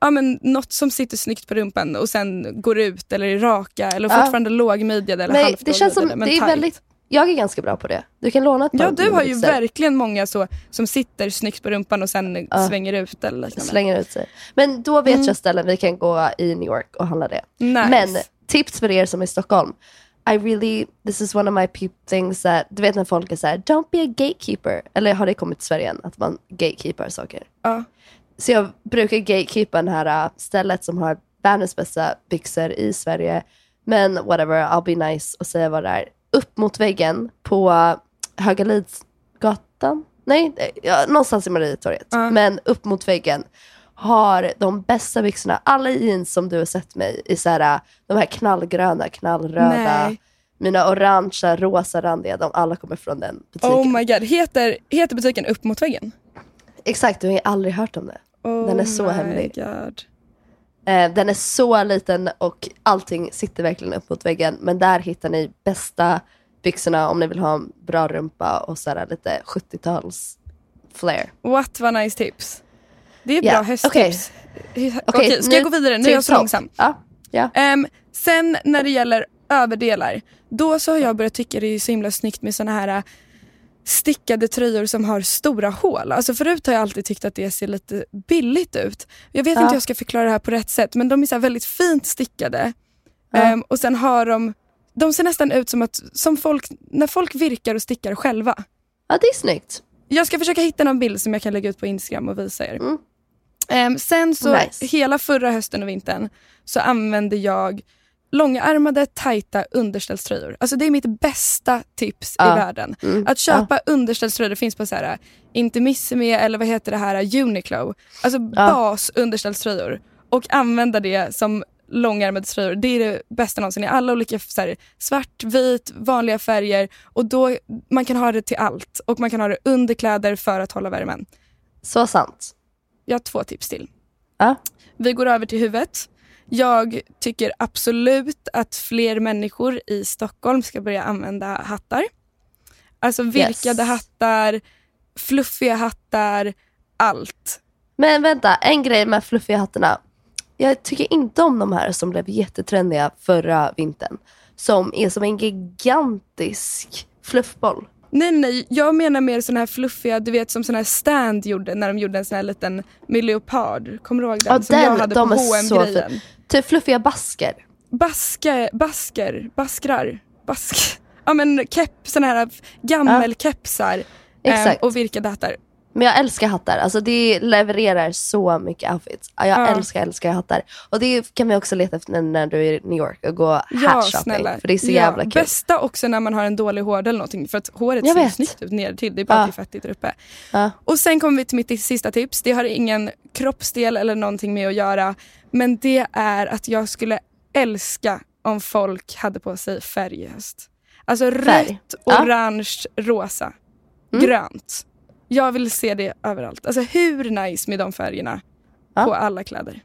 Speaker 2: ja men något som sitter snyggt på rumpan och sen går ut eller är raka eller
Speaker 3: Ja.
Speaker 2: fortfarande lågmidjade eller halvt
Speaker 3: det känns som,
Speaker 2: men
Speaker 3: det är
Speaker 2: tight.
Speaker 3: väldigt, jag är ganska bra på det. Du kan låna ett par
Speaker 2: Ja, du har ju verkligen många så som sitter snyggt på rumpan och sen
Speaker 3: Ja.
Speaker 2: svänger ut eller liknande.
Speaker 3: Slänger ut sig. Men då vet
Speaker 2: Mm.
Speaker 3: jag ställen vi kan gå i New York och handla det.
Speaker 2: Nice.
Speaker 3: Men tips för er som är i Stockholm. I really, this is one of my things that, du vet när folk är så här, don't be a gatekeeper. Eller har det kommit till Sverige än, att man gatekeepar saker?
Speaker 2: Ja.
Speaker 3: Så jag brukar gatekeepa det här äh, stället som har världens bästa byxor i Sverige. Men whatever, I'll be nice och säga vad det är. Upp mot väggen på äh, Högalidsgatan? Nej, eh, ja, någonstans i Marietorget. Men upp mot väggen har de bästa byxorna. Alla jeans som du har sett mig i så här, de här knallgröna, knallröda.
Speaker 2: Nej.
Speaker 3: Mina orangea, rosa randiga, de alla kommer från den butiken.
Speaker 2: Oh my god, heter, heter butiken Upp mot väggen?
Speaker 3: Exakt, du har aldrig hört om det.
Speaker 2: Oh
Speaker 3: Den är så
Speaker 2: my
Speaker 3: hemlig.
Speaker 2: God.
Speaker 3: Eh, den är så liten och allting sitter verkligen upp mot väggen. Men där hittar ni bästa byxorna om ni vill ha en bra rumpa och så här lite 70-tals flair.
Speaker 2: What vad nice tips. Det är bra hösttips. Okej,
Speaker 3: Okej,
Speaker 2: ska jag gå vidare? Nu är jag så långsam.
Speaker 3: Ja, ja.
Speaker 2: Ehm, sen när det gäller överdelar, då så har jag börjat tycka det är så himla snyggt med såna här äh, stickade tröjor som har stora hål. Alltså förut har jag alltid tyckt att det ser lite billigt ut. Jag vet
Speaker 3: Ja.
Speaker 2: inte hur jag ska förklara det här på rätt sätt men de är så väldigt fint stickade.
Speaker 3: Ja.
Speaker 2: Ehm, och sen har de, de ser nästan ut som att, som folk, när folk virkar och stickar själva.
Speaker 3: ja, det är snyggt.
Speaker 2: Jag ska försöka hitta någon bild som jag kan lägga ut på Instagram och visa er.
Speaker 3: Mm.
Speaker 2: Ehm, sen så
Speaker 3: Nice.
Speaker 2: hela förra hösten och vintern så använde jag långärmade, tajta underställströjor. Alltså det är mitt bästa tips i
Speaker 3: Ja.
Speaker 2: världen.
Speaker 3: Mm.
Speaker 2: Att köpa underställströjor, det finns på så här Intimissimi eller vad heter det här, Uniqlo. Alltså bas underställströjor. Och använda det som långärmade tröjor. Det är det bästa någonsin i alla olika så här, svart, vit, vanliga färger. Och då, man kan ha det till allt. Och man kan ha det under kläder för att hålla värmen.
Speaker 3: Så sant.
Speaker 2: Jag har två tips till.
Speaker 3: Ja.
Speaker 2: Vi går över till huvudet. Jag tycker absolut att fler människor i Stockholm ska börja använda hattar. Alltså virkade
Speaker 3: Yes.
Speaker 2: hattar, fluffiga hattar, allt.
Speaker 3: Men vänta, en grej med fluffiga hattarna. Jag tycker inte om de här som blev jättetrendiga förra vintern. Som är som en gigantisk fluffboll.
Speaker 2: Nej, nej, jag menar mer såna här fluffiga, du vet som såna här Stand gjorde när de gjorde en sån här liten med leopard. Kommer du ihåg den?
Speaker 3: Ja,
Speaker 2: som jag
Speaker 3: den,
Speaker 2: hade
Speaker 3: de
Speaker 2: på H&M-grejen.
Speaker 3: Typ fluffiga basker.
Speaker 2: Baske, basker, baskrar, bask. Ja men kepp, såna här gammelkepsar ehm,
Speaker 3: Exakt.
Speaker 2: och virkade hattar.
Speaker 3: Men jag älskar hattar. Alltså det levererar så mycket outfits. Ja, Jag
Speaker 2: Ja.
Speaker 3: älskar, älskar hattar. Och det kan vi också leta efter när- när du är i New York och gå
Speaker 2: Ja
Speaker 3: shopping. För det är så
Speaker 2: ja,
Speaker 3: jävla kul.
Speaker 2: Bästa också när man har en dålig hård eller någonting för att håret
Speaker 3: Jag
Speaker 2: ser
Speaker 3: vet.
Speaker 2: snyggt ut ner till. Det är bara
Speaker 3: Ja.
Speaker 2: att det är där uppe.
Speaker 3: Ja.
Speaker 2: Och sen kommer vi till mitt sista tips. Det har ingen kroppsdel eller någonting med att göra. Men det är att jag skulle älska om folk hade på sig färg i höst. Alltså
Speaker 3: Färg.
Speaker 2: rött, orange, rosa,
Speaker 3: Mm.
Speaker 2: grönt. Jag vill se det överallt. Alltså hur nice med de färgerna
Speaker 3: Ja.
Speaker 2: på alla kläder.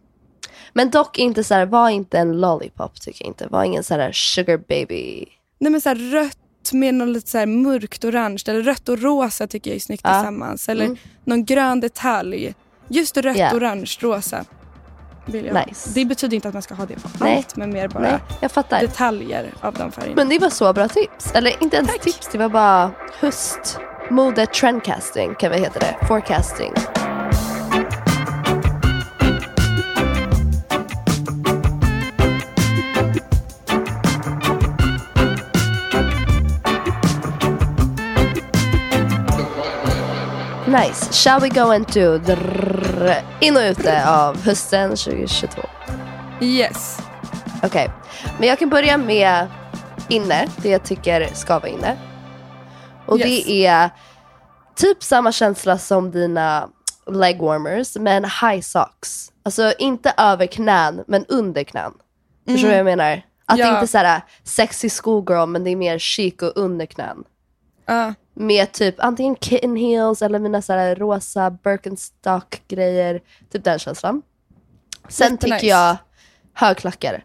Speaker 3: Men dock inte så här, var inte en lollipop tycker jag inte. Var ingen så här sugar baby.
Speaker 2: Nej men så här rött med något lite så här mörkt orange eller rött och rosa tycker jag är snyggt
Speaker 3: Ja.
Speaker 2: tillsammans. Eller
Speaker 3: Mm.
Speaker 2: någon grön detalj. Just rött,
Speaker 3: Ja.
Speaker 2: orange, rosa.
Speaker 3: Nice.
Speaker 2: Det betyder inte att man ska ha det på
Speaker 3: Nej.
Speaker 2: allt men mer bara
Speaker 3: Nej,
Speaker 2: detaljer av de färgerna.
Speaker 3: Men det var så bra tips. Eller inte ens tips, det var bara höst. Mode trendcasting kan vi heta det. Forecasting. Nice. Shall we go into drrrr, in och ute av hösten 2022?
Speaker 2: Yes.
Speaker 3: Okej, men jag kan börja med inne, det jag tycker ska vara inne. Och
Speaker 2: Yes.
Speaker 3: det är typ samma känsla som dina leg warmers, men high socks. Alltså inte över knän, men under knän. Förstår du vad jag menar? Att det
Speaker 2: Ja.
Speaker 3: inte är här sexy schoolgirl men det är mer chic och underknän.
Speaker 2: Ja.
Speaker 3: Med typ antingen kitten heels eller mina så här rosa Birkenstock grejer. Typ den känslan. Sen tycker jag högklackar.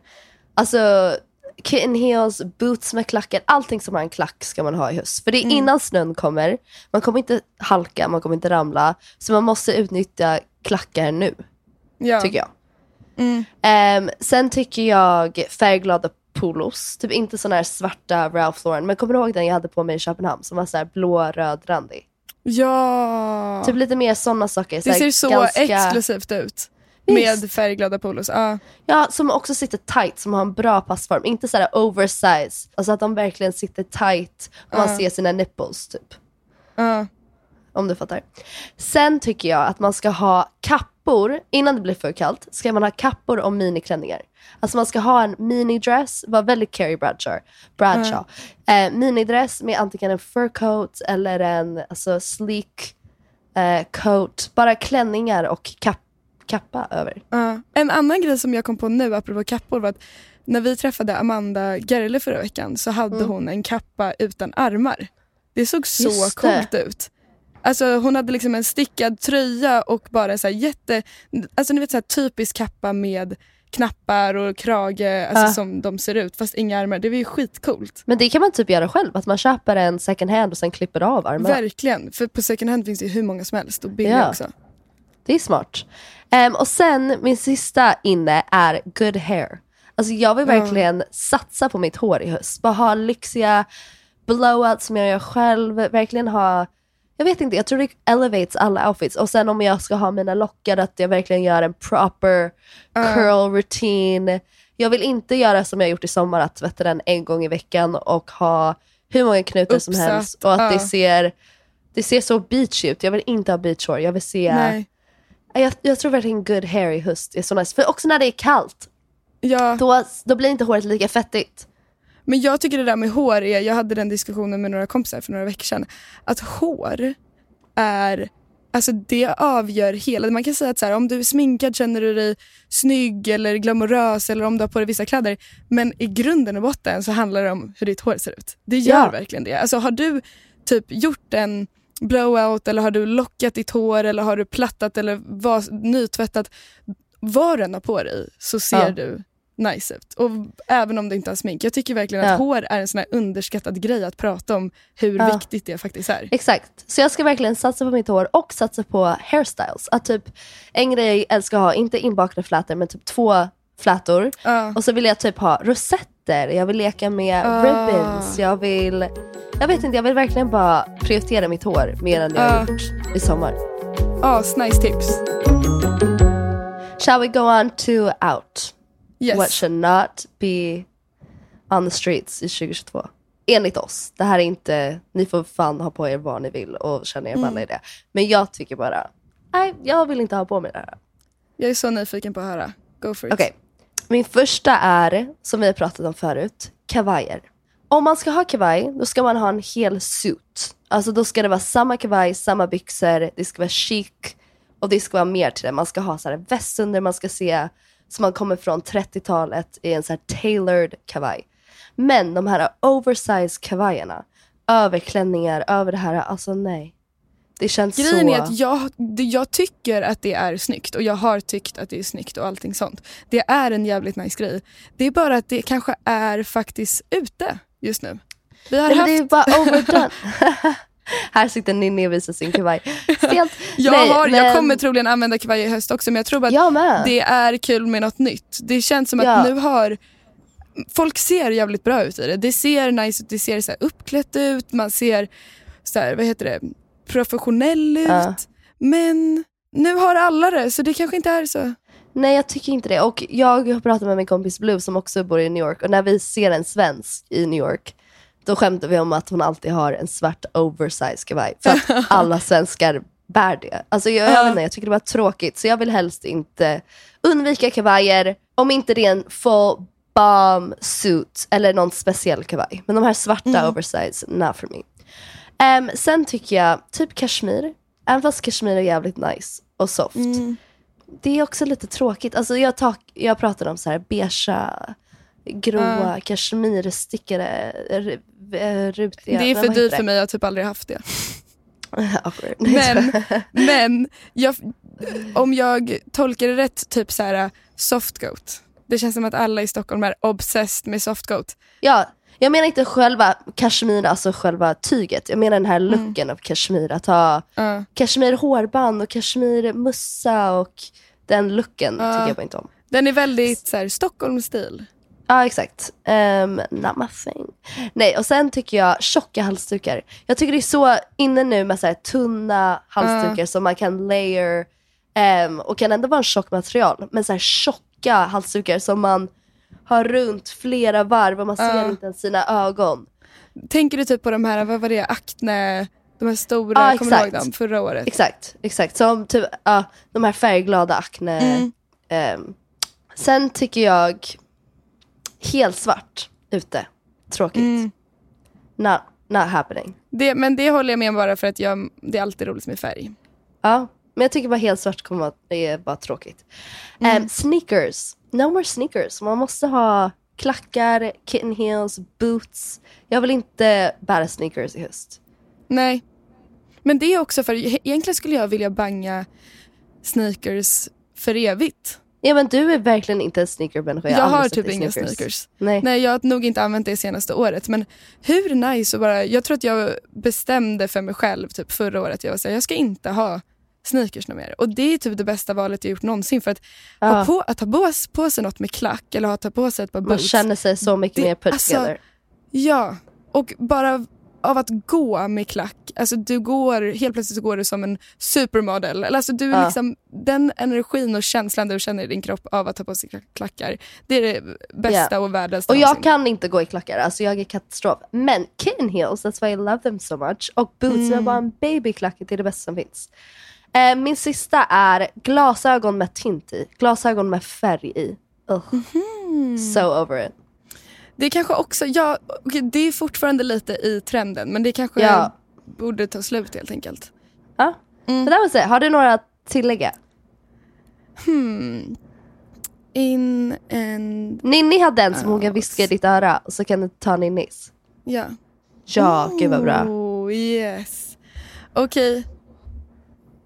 Speaker 3: Alltså kitten heels, boots med klackar, allting som har en klack ska man ha i höst. För det är
Speaker 2: Mm.
Speaker 3: innan snön kommer, man kommer inte halka, man kommer inte ramla. Så man måste utnyttja klackar nu,
Speaker 2: Ja.
Speaker 3: tycker jag.
Speaker 2: Mm.
Speaker 3: Ehm, sen tycker jag färgglada polos, typ inte såna här svarta Ralph Lauren, men kommer du ihåg den jag hade på mig i Köpenhamn som var så här blå rödrandig?
Speaker 2: Ja.
Speaker 3: Typ lite mer sådana saker.
Speaker 2: det ser så
Speaker 3: ganska-
Speaker 2: exklusivt ut. Med färgglada polos. Ja.
Speaker 3: Ja, som också sitter tight, som har en bra passform. Inte så här oversize, alltså att de verkligen sitter tight och man ser sina nipples typ.
Speaker 2: Ja.
Speaker 3: Om du fattar. Sen tycker jag att man ska ha kappor, innan det blir för kallt, ska man ha kappor och miniklänningar. Alltså man ska ha en minidress, var väldigt Carrie Bradshaw, Bradshaw. Eh, minidress med antingen en fur coat eller en alltså, sleek eh, coat. Bara klänningar och kapp, kappa över.
Speaker 2: Ja. En annan grej som jag kom på nu apropå kappor var att när vi träffade Amanda Gerle förra veckan så hade
Speaker 3: Mm.
Speaker 2: hon en kappa utan armar. Det såg så
Speaker 3: Just det.
Speaker 2: coolt ut. Alltså hon hade liksom en stickad tröja och bara så jätte, alltså ni vet så här typisk kappa med knappar och krage alltså
Speaker 3: Ja.
Speaker 2: som de ser ut fast inga armar. Det var ju skitcoolt.
Speaker 3: Men det kan man typ göra själv, att man köper en second hand och sen klipper av armarna.
Speaker 2: Verkligen, för på second hand finns det hur många som helst och billiga
Speaker 3: Ja.
Speaker 2: också.
Speaker 3: Det är smart. Ehm, och sen min sista inne är good hair. Alltså jag vill verkligen satsa på mitt hår i höst. Bara ha lyxiga blowouts som jag gör själv. Verkligen ha, jag vet inte, jag tror det elevates alla outfits. Och sen om jag ska ha mina lockar, att jag verkligen gör en proper curl routine. Jag vill inte göra som jag gjort i sommar, att tvätta den en gång i veckan och ha hur många knutar som
Speaker 2: Uppsatt,
Speaker 3: helst. Och att
Speaker 2: ja.
Speaker 3: det ser det ser så beachy ut. Jag vill inte ha beachhår. Jag vill se...
Speaker 2: Nej.
Speaker 3: Jag, jag tror verkligen good hair i höst är så nice. För också när det är kallt,
Speaker 2: Ja.
Speaker 3: då, då blir inte håret lika fettigt.
Speaker 2: Men jag tycker det där med hår är, jag hade den diskussionen med några kompisar för några veckor sedan, att hår är, alltså det avgör hela, man kan säga att så här, om du är sminkad känner du dig snygg eller glamorös eller om du har på dig vissa kläder. Men i grunden och botten så handlar det om hur ditt hår ser ut. Det gör
Speaker 3: Ja.
Speaker 2: verkligen det. Alltså har du typ gjort en blowout eller har du lockat ditt hår eller har du plattat eller var, nytvättat, vad du än har på dig så ser
Speaker 3: Ja.
Speaker 2: du nice ut. Och även om du inte har smink. Jag tycker verkligen att
Speaker 3: Ja.
Speaker 2: hår är en sån här underskattad grej att prata om hur
Speaker 3: Ja.
Speaker 2: viktigt det faktiskt är.
Speaker 3: Exakt. Så jag ska verkligen satsa på mitt hår och satsa på hairstyles. Att typ, en grej jag älskar att ha, inte inbakade flätor, men typ två flätor. Och så vill jag typ ha rosetter, jag vill leka med
Speaker 2: Ah.
Speaker 3: ribbons, jag vill... Jag vet inte, jag vill verkligen bara prioritera mitt hår mer än jag har
Speaker 2: Ah.
Speaker 3: gjort i sommar.
Speaker 2: Asnice tips.
Speaker 3: Shall we go on to out?
Speaker 2: Yes.
Speaker 3: What should not be on the streets i 2022? Enligt oss. Det här är inte, ni får fan ha på er vad ni vill och känna er
Speaker 2: Mm.
Speaker 3: i det. Men jag tycker bara, nej jag vill inte ha på mig det här.
Speaker 2: Jag är så nyfiken på att höra. Go for it.
Speaker 3: Okej, min första är, som vi har pratat om förut, kavajer. Om man ska ha kavaj, då ska man ha en hel suit. Alltså då ska det vara samma kavaj, samma byxor, det ska vara chic och det ska vara mer till det. Man ska ha så här väst under, man ska se som man kommer från 30-talet i en så här tailored kavaj. Men de här oversized kavajerna, överklänningar, över det här, alltså nej. Det känns
Speaker 2: Grejen
Speaker 3: så...
Speaker 2: är att jag, jag tycker att det är snyggt och jag har tyckt att det är snyggt och allting sånt. Det är en jävligt nice grej. Det är bara att det kanske är faktiskt ute just nu. Vi har
Speaker 3: Nej,
Speaker 2: haft...
Speaker 3: det är bara overdone. Här sitter Ninni och visar sin kavaj. Stelt.
Speaker 2: Jag,
Speaker 3: Nej,
Speaker 2: har, jag
Speaker 3: men-
Speaker 2: kommer troligen använda kavaj i höst också men jag tror bara att
Speaker 3: Jag
Speaker 2: det är kul med något nytt. Det känns som att
Speaker 3: Ja.
Speaker 2: nu har Folk ser jävligt bra ut i det. Det ser nice ut, det ser så uppklätt ut, man ser så här, vad heter det, professionell ut.
Speaker 3: Ja.
Speaker 2: Men nu har alla det så det kanske inte är så.
Speaker 3: Nej jag tycker inte det. Och jag har pratat med min kompis Blue som också bor i New York och när vi ser en svensk i New York då skämtar vi om att hon alltid har en svart oversize kavaj. För att alla svenskar bär det. Alltså jag, jag inte, jag tycker det var tråkigt så jag vill helst inte undvika kavajer om inte det är en full bomb suit eller någon speciell kavaj. Men de här svarta oversize, not for me. Ehm, sen tycker jag typ kashmir, även fast kashmir är jävligt nice och soft. Det är också lite tråkigt. Alltså jag, tak, jag pratar om så här beigea gråa r- r- rutiga.
Speaker 2: det är för dyrt för mig, jag har typ aldrig haft det. Men, men jag, om jag tolkar det rätt, typ så här softgoat. Det känns som att alla i Stockholm är obsessed med softgoat.
Speaker 3: Ja, jag menar inte själva kashmir, alltså själva tyget. Jag menar den här
Speaker 2: Mm.
Speaker 3: looken av kashmir. Att ha
Speaker 2: Ja.
Speaker 3: kashmir hårband och kashmir mussa och den looken
Speaker 2: Ja.
Speaker 3: tycker jag bara inte om.
Speaker 2: Den är väldigt så här, Stockholmsstil.
Speaker 3: Ja exakt. Um, not my thing. Nej och sen tycker jag tjocka halsdukar. Jag tycker det är så inne nu med så här tunna halsdukar som man kan layer ehm, och kan ändå vara en tjock material. Men så här tjocka halsdukar som man har runt flera varv och man ser inte ens sina ögon.
Speaker 2: Tänker du typ på de här, vad var det, Acne, de här stora,
Speaker 3: Ja,
Speaker 2: kommer du ihåg dem, förra året?
Speaker 3: Exakt, exakt. Som typ, ja, de här färgglada Acne.
Speaker 2: Mm.
Speaker 3: Ehm, sen tycker jag helt svart ute. Tråkigt.
Speaker 2: Mm.
Speaker 3: Not, not happening.
Speaker 2: Det, men det håller jag med om bara för att jag, det är alltid roligt med färg.
Speaker 3: Ja, men jag tycker bara helt svart kommer att det är bara tråkigt. Ehm, sneakers. No more sneakers. Man måste ha klackar, kitten heels, boots. Jag vill inte bära sneakers i höst.
Speaker 2: Nej. Men det är också för, egentligen skulle jag vilja banga sneakers för evigt.
Speaker 3: Ja men du är verkligen inte en sneakermänniska.
Speaker 2: Jag,
Speaker 3: har
Speaker 2: har typ inga sneakers.
Speaker 3: Nej.
Speaker 2: Nej, jag har nog inte använt det senaste året. Men hur nice att bara, jag tror att jag bestämde för mig själv typ förra året, jag var så här, jag ska inte ha sneakers något mer. Och det är typ det bästa valet jag gjort någonsin. För att,
Speaker 3: Ja.
Speaker 2: ha på, att ha på, på sig något med klack eller att ta på sig ett par
Speaker 3: Man
Speaker 2: boots.
Speaker 3: känner sig så mycket
Speaker 2: Det-
Speaker 3: mer put
Speaker 2: alltså,
Speaker 3: together.
Speaker 2: Ja, och bara av att gå med klack, alltså du går, helt plötsligt så går du som en supermodel. Alltså du är
Speaker 3: Ja.
Speaker 2: liksom, den energin och känslan du känner i din kropp av att ta på sig klackar, det är det bästa
Speaker 3: Ja.
Speaker 2: och värdelseende
Speaker 3: Och jag
Speaker 2: någonsin.
Speaker 3: kan inte gå i klackar, alltså jag är katastrof. Men kitten heels, that's why I love them so much. Och boots,
Speaker 2: Mm.
Speaker 3: bara en babyklack, det är det bästa som finns. Eh, min sista är glasögon med tint i. Glasögon med färg i. Ugh.
Speaker 2: Mhm.
Speaker 3: So over it.
Speaker 2: Det är kanske också, ja, okej, det är fortfarande lite i trenden men det kanske
Speaker 3: Ja.
Speaker 2: borde ta slut helt enkelt.
Speaker 3: Ja,
Speaker 2: Mm.
Speaker 3: så där var det. Har du några att tillägga?
Speaker 2: Hmm. In and...
Speaker 3: Ninni hade en som hon kan viska i ditt öra och så kan du ta Ninnis.
Speaker 2: Ja.
Speaker 3: Ja, gud vad bra.
Speaker 2: Oh, yes. Okej.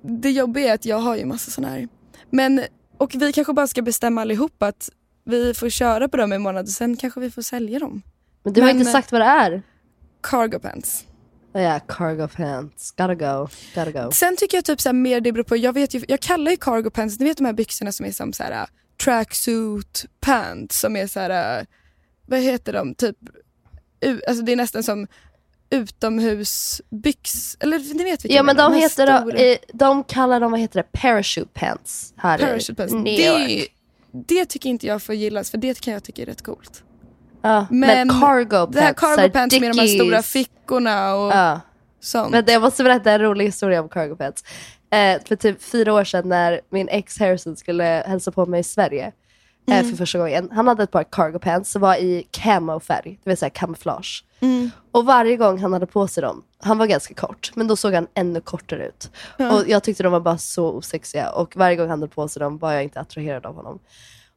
Speaker 2: Det jobbiga är att jag har ju massa sådana här. Men, och vi kanske bara ska bestämma allihop att vi får köra på dem i en månad och sen kanske vi får sälja dem.
Speaker 3: Men du har
Speaker 2: Men-
Speaker 3: inte sagt vad det är.
Speaker 2: Cargo pants.
Speaker 3: Oh, ja, cargo pants. Gotta go. Gotta go.
Speaker 2: Sen tycker jag typ så här mer det beror på, jag vet ju, jag kallar ju cargo pants, ni vet de här byxorna som är som så här uh, tracksuit pants som är så här, uh, vad heter de, typ, alltså det är nästan som utomhusbyx, eller ni vet vilka
Speaker 3: Ja
Speaker 2: jag
Speaker 3: men de heter de, eh, de kallar dem, vad heter det, parachute pants här
Speaker 2: Parachute pants.
Speaker 3: i New
Speaker 2: Det,
Speaker 3: York.
Speaker 2: det tycker inte jag får gillas för det kan jag tycka är rätt coolt.
Speaker 3: Ja, men,
Speaker 2: Men
Speaker 3: cargo pants,
Speaker 2: Det här cargo pants med de här stora
Speaker 3: Dickies.
Speaker 2: fickorna och
Speaker 3: Ja.
Speaker 2: sånt.
Speaker 3: Men jag måste berätta en rolig historia om cargo pants. Eh, för typ fyra år sedan när min ex Harrison skulle hälsa på mig i Sverige
Speaker 2: Mm.
Speaker 3: för första gången. Han hade ett par cargo pants som var i camo-färg, det vill säga kamouflage.
Speaker 2: Mm.
Speaker 3: Och varje gång han hade på sig dem, han var ganska kort, men då såg han ännu kortare ut.
Speaker 2: Ja.
Speaker 3: Och jag tyckte de var bara så osexiga och varje gång han hade på sig dem var jag inte attraherad av honom.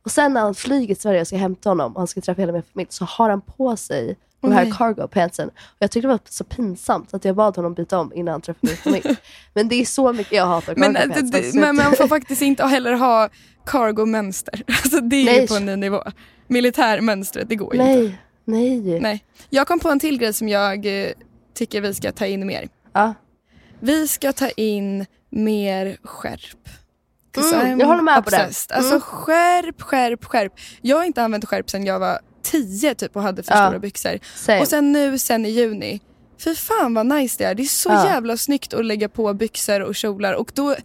Speaker 3: Och sen när han flyger till Sverige och ska hämta honom och han ska träffa hela min familj så har han på sig de här
Speaker 2: nej.
Speaker 3: cargo pantsen. Och jag tyckte det var så pinsamt att jag bad honom byta om innan han träffade min familj. men det är så mycket jag hatar cargo
Speaker 2: Men,
Speaker 3: pants.
Speaker 2: det, det, men man får faktiskt inte heller ha cargo-mönster. Alltså det är
Speaker 3: Nej.
Speaker 2: ju på en ny nivå. Militärmönstret, det går ju inte.
Speaker 3: nej, nej.
Speaker 2: Nej. Jag kom på en till grej som jag eh, tycker vi ska ta in mer.
Speaker 3: Ja.
Speaker 2: Vi ska ta in mer skärp.
Speaker 3: Mm, jag håller med på det.
Speaker 2: obsessed. Alltså
Speaker 3: Mm.
Speaker 2: skärp, skärp, skärp. Jag har inte använt skärp sedan jag var tio typ och hade för
Speaker 3: Ja.
Speaker 2: stora byxor.
Speaker 3: Same.
Speaker 2: Och sen nu sen i juni. Fy fan vad nice det är. Det är så
Speaker 3: Ja.
Speaker 2: jävla snyggt att lägga på byxor och kjolar. Och då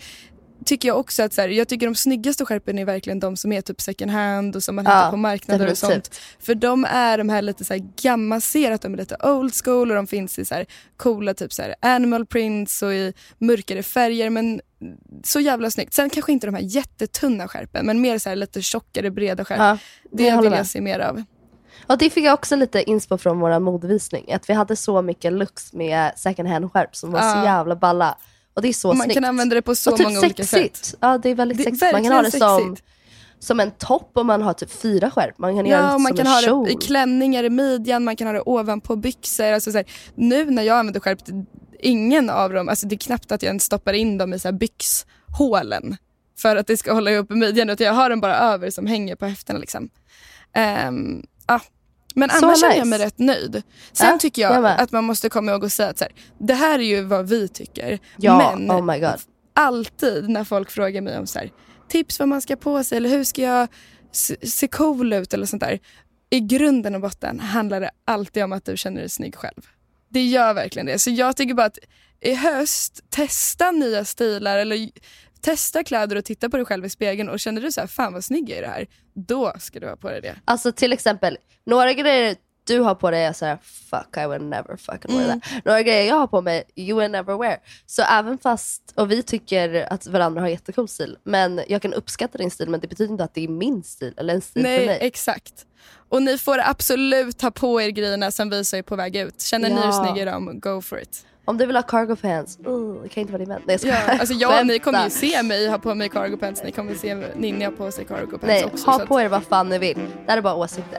Speaker 2: tycker jag också att så här, jag tycker de snyggaste skärpen är verkligen de som är typ second hand och som man
Speaker 3: Ja,
Speaker 2: hittar på marknader och sånt. För de är de här lite så här gamla, ser att de är lite old school och de finns i så här coola typ så här animal prints och i mörkare färger men så jävla snyggt. Sen kanske inte de här jättetunna skärpen men mer så här lite tjockare breda skärp.
Speaker 3: Ja,
Speaker 2: det
Speaker 3: jag
Speaker 2: vill jag se mer av.
Speaker 3: Och det fick jag också lite inspo från vår modevisning. Att vi hade så mycket looks med second hand-skärp som var så
Speaker 2: Ja.
Speaker 3: jävla balla. Och det är så
Speaker 2: man
Speaker 3: snyggt.
Speaker 2: kan använda det på så
Speaker 3: och typ
Speaker 2: många olika
Speaker 3: sexigt.
Speaker 2: sätt.
Speaker 3: Ja, det är väldigt
Speaker 2: Det är
Speaker 3: sexigt. Man kan ha det som, som en topp och man har typ fyra skärp. Man kan göra
Speaker 2: Ja,
Speaker 3: det
Speaker 2: och man
Speaker 3: som
Speaker 2: kan
Speaker 3: en
Speaker 2: ha
Speaker 3: kjol.
Speaker 2: det i klänningar i midjan, man kan ha det ovanpå byxor. Alltså så här, nu när jag använder skärp, ingen av dem, alltså det är knappt att jag ens stoppar in dem i så här byxhålen för att det ska hålla ihop i midjan, utan jag har den bara över som hänger på höfterna. Liksom. Ehm, ja. Men
Speaker 3: Så
Speaker 2: annars känner jag
Speaker 3: nice.
Speaker 2: mig rätt nöjd. Sen
Speaker 3: Ja,
Speaker 2: tycker
Speaker 3: jag
Speaker 2: jag att man måste komma ihåg att säga att så här, det här är ju vad vi tycker.
Speaker 3: Ja,
Speaker 2: men
Speaker 3: oh my god.
Speaker 2: alltid när folk frågar mig om så här, tips vad man ska på sig eller hur ska jag se, se cool ut eller sånt där. I grunden och botten handlar det alltid om att du känner dig snygg själv. Det gör verkligen det. Så jag tycker bara att i höst, testa nya stilar eller testa kläder och titta på dig själv i spegeln och känner du så här, fan vad snygg jag är i det här, då ska du ha på dig det.
Speaker 3: Alltså till exempel, några grejer du har på dig är såhär, fuck I would never fucking wear
Speaker 2: Mm.
Speaker 3: that. Några grejer jag har på mig, you will never wear. Så även fast, och vi tycker att varandra har jättecool stil, men jag kan uppskatta din stil men det betyder inte att det är min stil eller en stil för
Speaker 2: Nej,
Speaker 3: mig.
Speaker 2: exakt. Och ni får absolut ta på er grejerna som visar er på väg ut. Känner ni er
Speaker 3: Ja.
Speaker 2: snygga i dem, go for it.
Speaker 3: Om du vill ha cargo pants, det kan inte vara din vän. Nej, jag
Speaker 2: Ja, alltså jag ni kommer ju se mig ha på mig cargo pants, ni kommer se Ninja ha på sig cargo pants
Speaker 3: Nej,
Speaker 2: också.
Speaker 3: ha
Speaker 2: så
Speaker 3: på er vad fan ni vill. Det här är bara åsikter.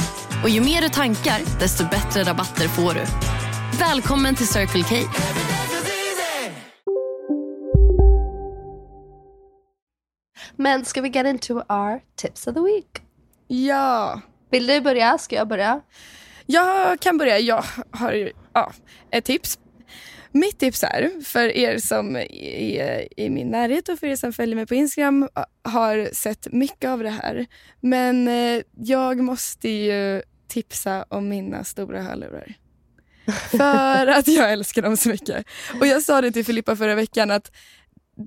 Speaker 7: Och ju mer du tankar, desto bättre rabatter får du. Välkommen till Circle K.
Speaker 3: Men ska vi get into our tips of the week?
Speaker 2: Ja.
Speaker 3: Vill du börja? Ska jag börja?
Speaker 2: Jag kan börja. Jag har ja, ett tips. Mitt tips är, för er som är i min närhet och för er som följer mig på Instagram har sett mycket av det här. Men eh, jag måste ju tipsa om mina stora hörlurar. För att jag älskar dem så mycket. Och jag sa det till Filippa förra veckan att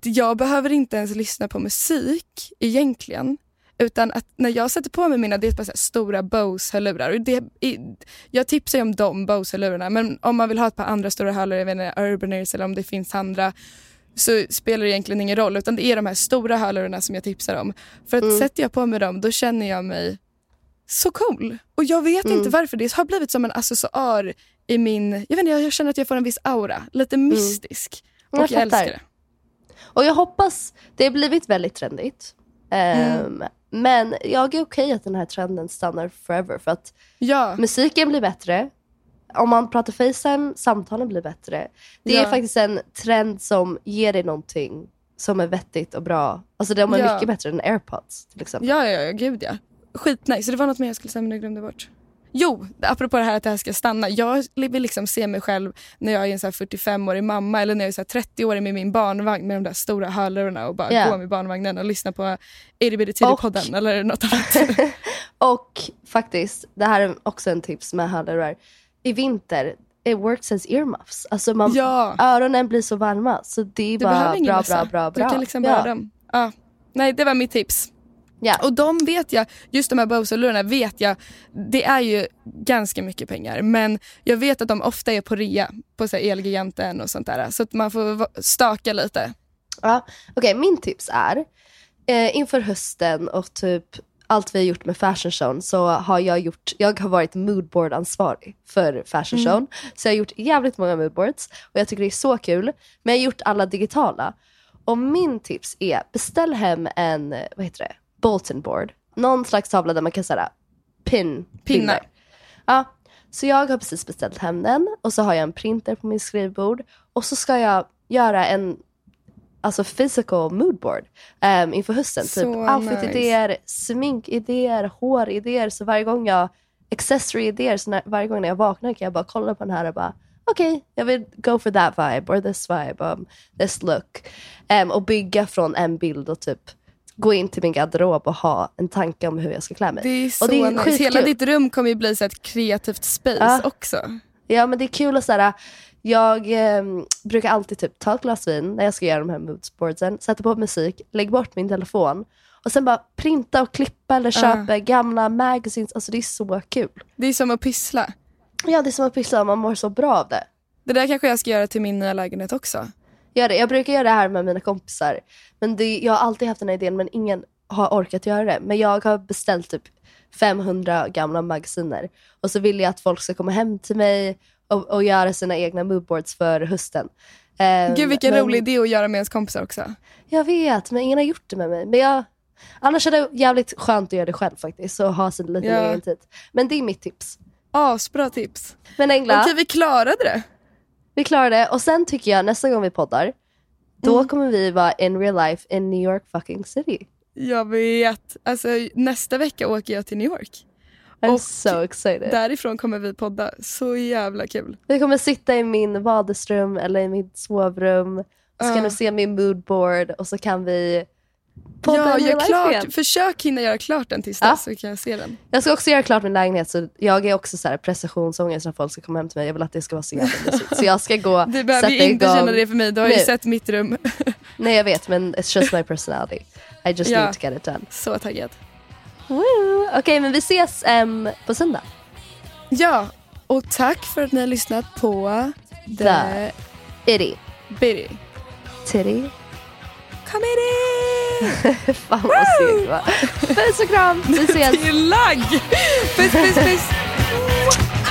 Speaker 2: jag behöver inte ens lyssna på musik egentligen. Utan att när jag sätter på mig mina, det är bara stora Bose-hörlurar. Jag tipsar ju om de Bose-hörlurarna men om man vill ha ett par andra stora hörlurar, jag vet inte, Urbaners eller om det finns andra så spelar det egentligen ingen roll utan det är de här stora hörlurarna som jag tipsar om. För att sätter jag på mig dem då känner jag mig så cool. Och jag vet inte varför, det har blivit som en accessoar i min, jag vet inte, jag känner att jag får en viss aura, lite mystisk. Och
Speaker 3: Jag
Speaker 2: jag, älskar det.
Speaker 3: Och jag hoppas, det har blivit väldigt trendigt.
Speaker 2: Mm.
Speaker 3: Men jag är okej att den här trenden stannar forever. För att
Speaker 2: Ja.
Speaker 3: musiken blir bättre. Om man pratar Facetime, samtalen blir bättre. Det är
Speaker 2: Ja.
Speaker 3: faktiskt en trend som ger dig någonting som är vettigt och bra. Alltså de är
Speaker 2: Ja.
Speaker 3: mycket bättre än airpods till exempel.
Speaker 2: Ja, ja, ja, gud ja. Skitnice. Det var något mer jag skulle säga men jag glömde bort. Jo, apropå det här att det här ska stanna. Jag vill liksom se mig själv när jag är en så här 45-årig mamma eller när jag är så här 30-årig med min barnvagn med de där stora hörlurarna och bara
Speaker 3: Ja.
Speaker 2: gå med barnvagnen och lyssna på Itty Bitty Titty-podden eller något annat.
Speaker 3: Och faktiskt, det här är också en tips med hörlurar. I vinter, it works as earmuffs. Alltså man,
Speaker 2: Ja.
Speaker 3: öronen blir så varma. Så det är
Speaker 2: Du
Speaker 3: bara bra, bra, bra, bra.
Speaker 2: Du kan liksom
Speaker 3: ja.
Speaker 2: bara dem. Ja. Nej, det var mitt tips.
Speaker 3: Ja.
Speaker 2: Och de vet jag, just de här Bose-hörlurarna vet jag, det är ju ganska mycket pengar. Men jag vet att de ofta är på rea på så Elgiganten och sånt där. Så att man får staka lite.
Speaker 3: Ja, Okej, min tips är eh, inför hösten och typ allt vi har gjort med fashion showen så har jag gjort, jag har varit moodboard-ansvarig för fashion
Speaker 2: Mm.
Speaker 3: showen. Så jag har gjort jävligt många moodboards och jag tycker det är så kul. Men jag har gjort alla digitala. Och min tips är beställ hem en, vad heter det, bulletin board. Någon slags tavla där man kan säga pin
Speaker 2: Pinna.
Speaker 3: Ja, så jag har precis beställt hem den och så har jag en printer på min skrivbord och så ska jag göra en alltså physical moodboard um, inför hösten.
Speaker 2: Så
Speaker 3: typ outfit-idéer, sminkidéer, håridéer. Så varje gång jag, accessory-idéer, så när, varje gång när jag vaknar kan jag bara kolla på den här och bara okej, jag vill go for that vibe or this vibe, um, this look. Um, och bygga från en bild och typ gå in till min garderob och ha en tanke om hur jag ska klä mig.
Speaker 2: Det är så
Speaker 3: och det är
Speaker 2: nice.
Speaker 3: skitkul.
Speaker 2: Hela ditt rum kommer ju bli så ett kreativt space
Speaker 3: Ja.
Speaker 2: också.
Speaker 3: Ja men det är kul att såhär, jag eh, brukar alltid typ ta ett glas vin när jag ska göra de här moodboardsen, sätta på musik, lägga bort min telefon och sen bara printa och klippa eller köpa gamla magazines. Alltså det är så kul.
Speaker 2: Det är som att pyssla.
Speaker 3: Ja det är som att pyssla man mår så bra av det.
Speaker 2: Det där kanske jag ska göra till min nya lägenhet också.
Speaker 3: Gör det. Jag brukar göra det här med mina kompisar. Men det, jag har alltid haft den här idén men ingen har orkat göra det. Men jag har beställt typ 500 gamla magasiner. Och så vill jag att folk ska komma hem till mig och, och göra sina egna moodboards för hösten. Ehm,
Speaker 2: Gud vilken
Speaker 3: men-
Speaker 2: rolig idé att göra med ens kompisar också.
Speaker 3: Jag vet, men ingen har gjort det med mig. Men jag, annars är det jävligt skönt att göra det själv faktiskt. Och ha sin liten
Speaker 2: Ja.
Speaker 3: egen tid. Men det är mitt tips.
Speaker 2: Asbra tips.
Speaker 3: Men Engla,
Speaker 2: Okej vi klarade det.
Speaker 3: Vi klarar det. Och sen tycker jag nästa gång vi poddar, då
Speaker 2: Mm.
Speaker 3: kommer vi vara in real life in New York fucking city.
Speaker 2: Jag vet. Alltså, nästa vecka åker jag till New York.
Speaker 3: I'm
Speaker 2: Och
Speaker 3: so excited.
Speaker 2: Därifrån kommer vi podda. Så jävla kul.
Speaker 3: Vi kommer sitta i min vardagsrum eller i mitt sovrum. Och så kan du se min moodboard och så kan vi
Speaker 2: Ja, gör klart. Försök hinna göra klart den tills
Speaker 3: Ja.
Speaker 2: dess så kan jag se den.
Speaker 3: Jag ska också göra klart min lägenhet så jag är också så här prestationsångest när folk ska komma hem till mig. Jag vill att det ska vara så jävla mysigt. Så jag ska gå
Speaker 2: Du behöver ju
Speaker 3: sätta
Speaker 2: inte
Speaker 3: igång
Speaker 2: känna det för mig. Du har ju
Speaker 3: nu.
Speaker 2: sett mitt rum.
Speaker 3: Nej jag vet men it's just my personality. I just
Speaker 2: Ja.
Speaker 3: need to get it done.
Speaker 2: Så taggad.
Speaker 3: Okej men vi ses em, på söndag.
Speaker 2: Ja, och tack för att ni har lyssnat på The,
Speaker 3: The Itty.
Speaker 2: Bitty.
Speaker 3: Titty
Speaker 2: committee!
Speaker 3: Fan vad synd va? Puss och kram, vi ses!
Speaker 2: Det är lagg! Puss, puss, puss!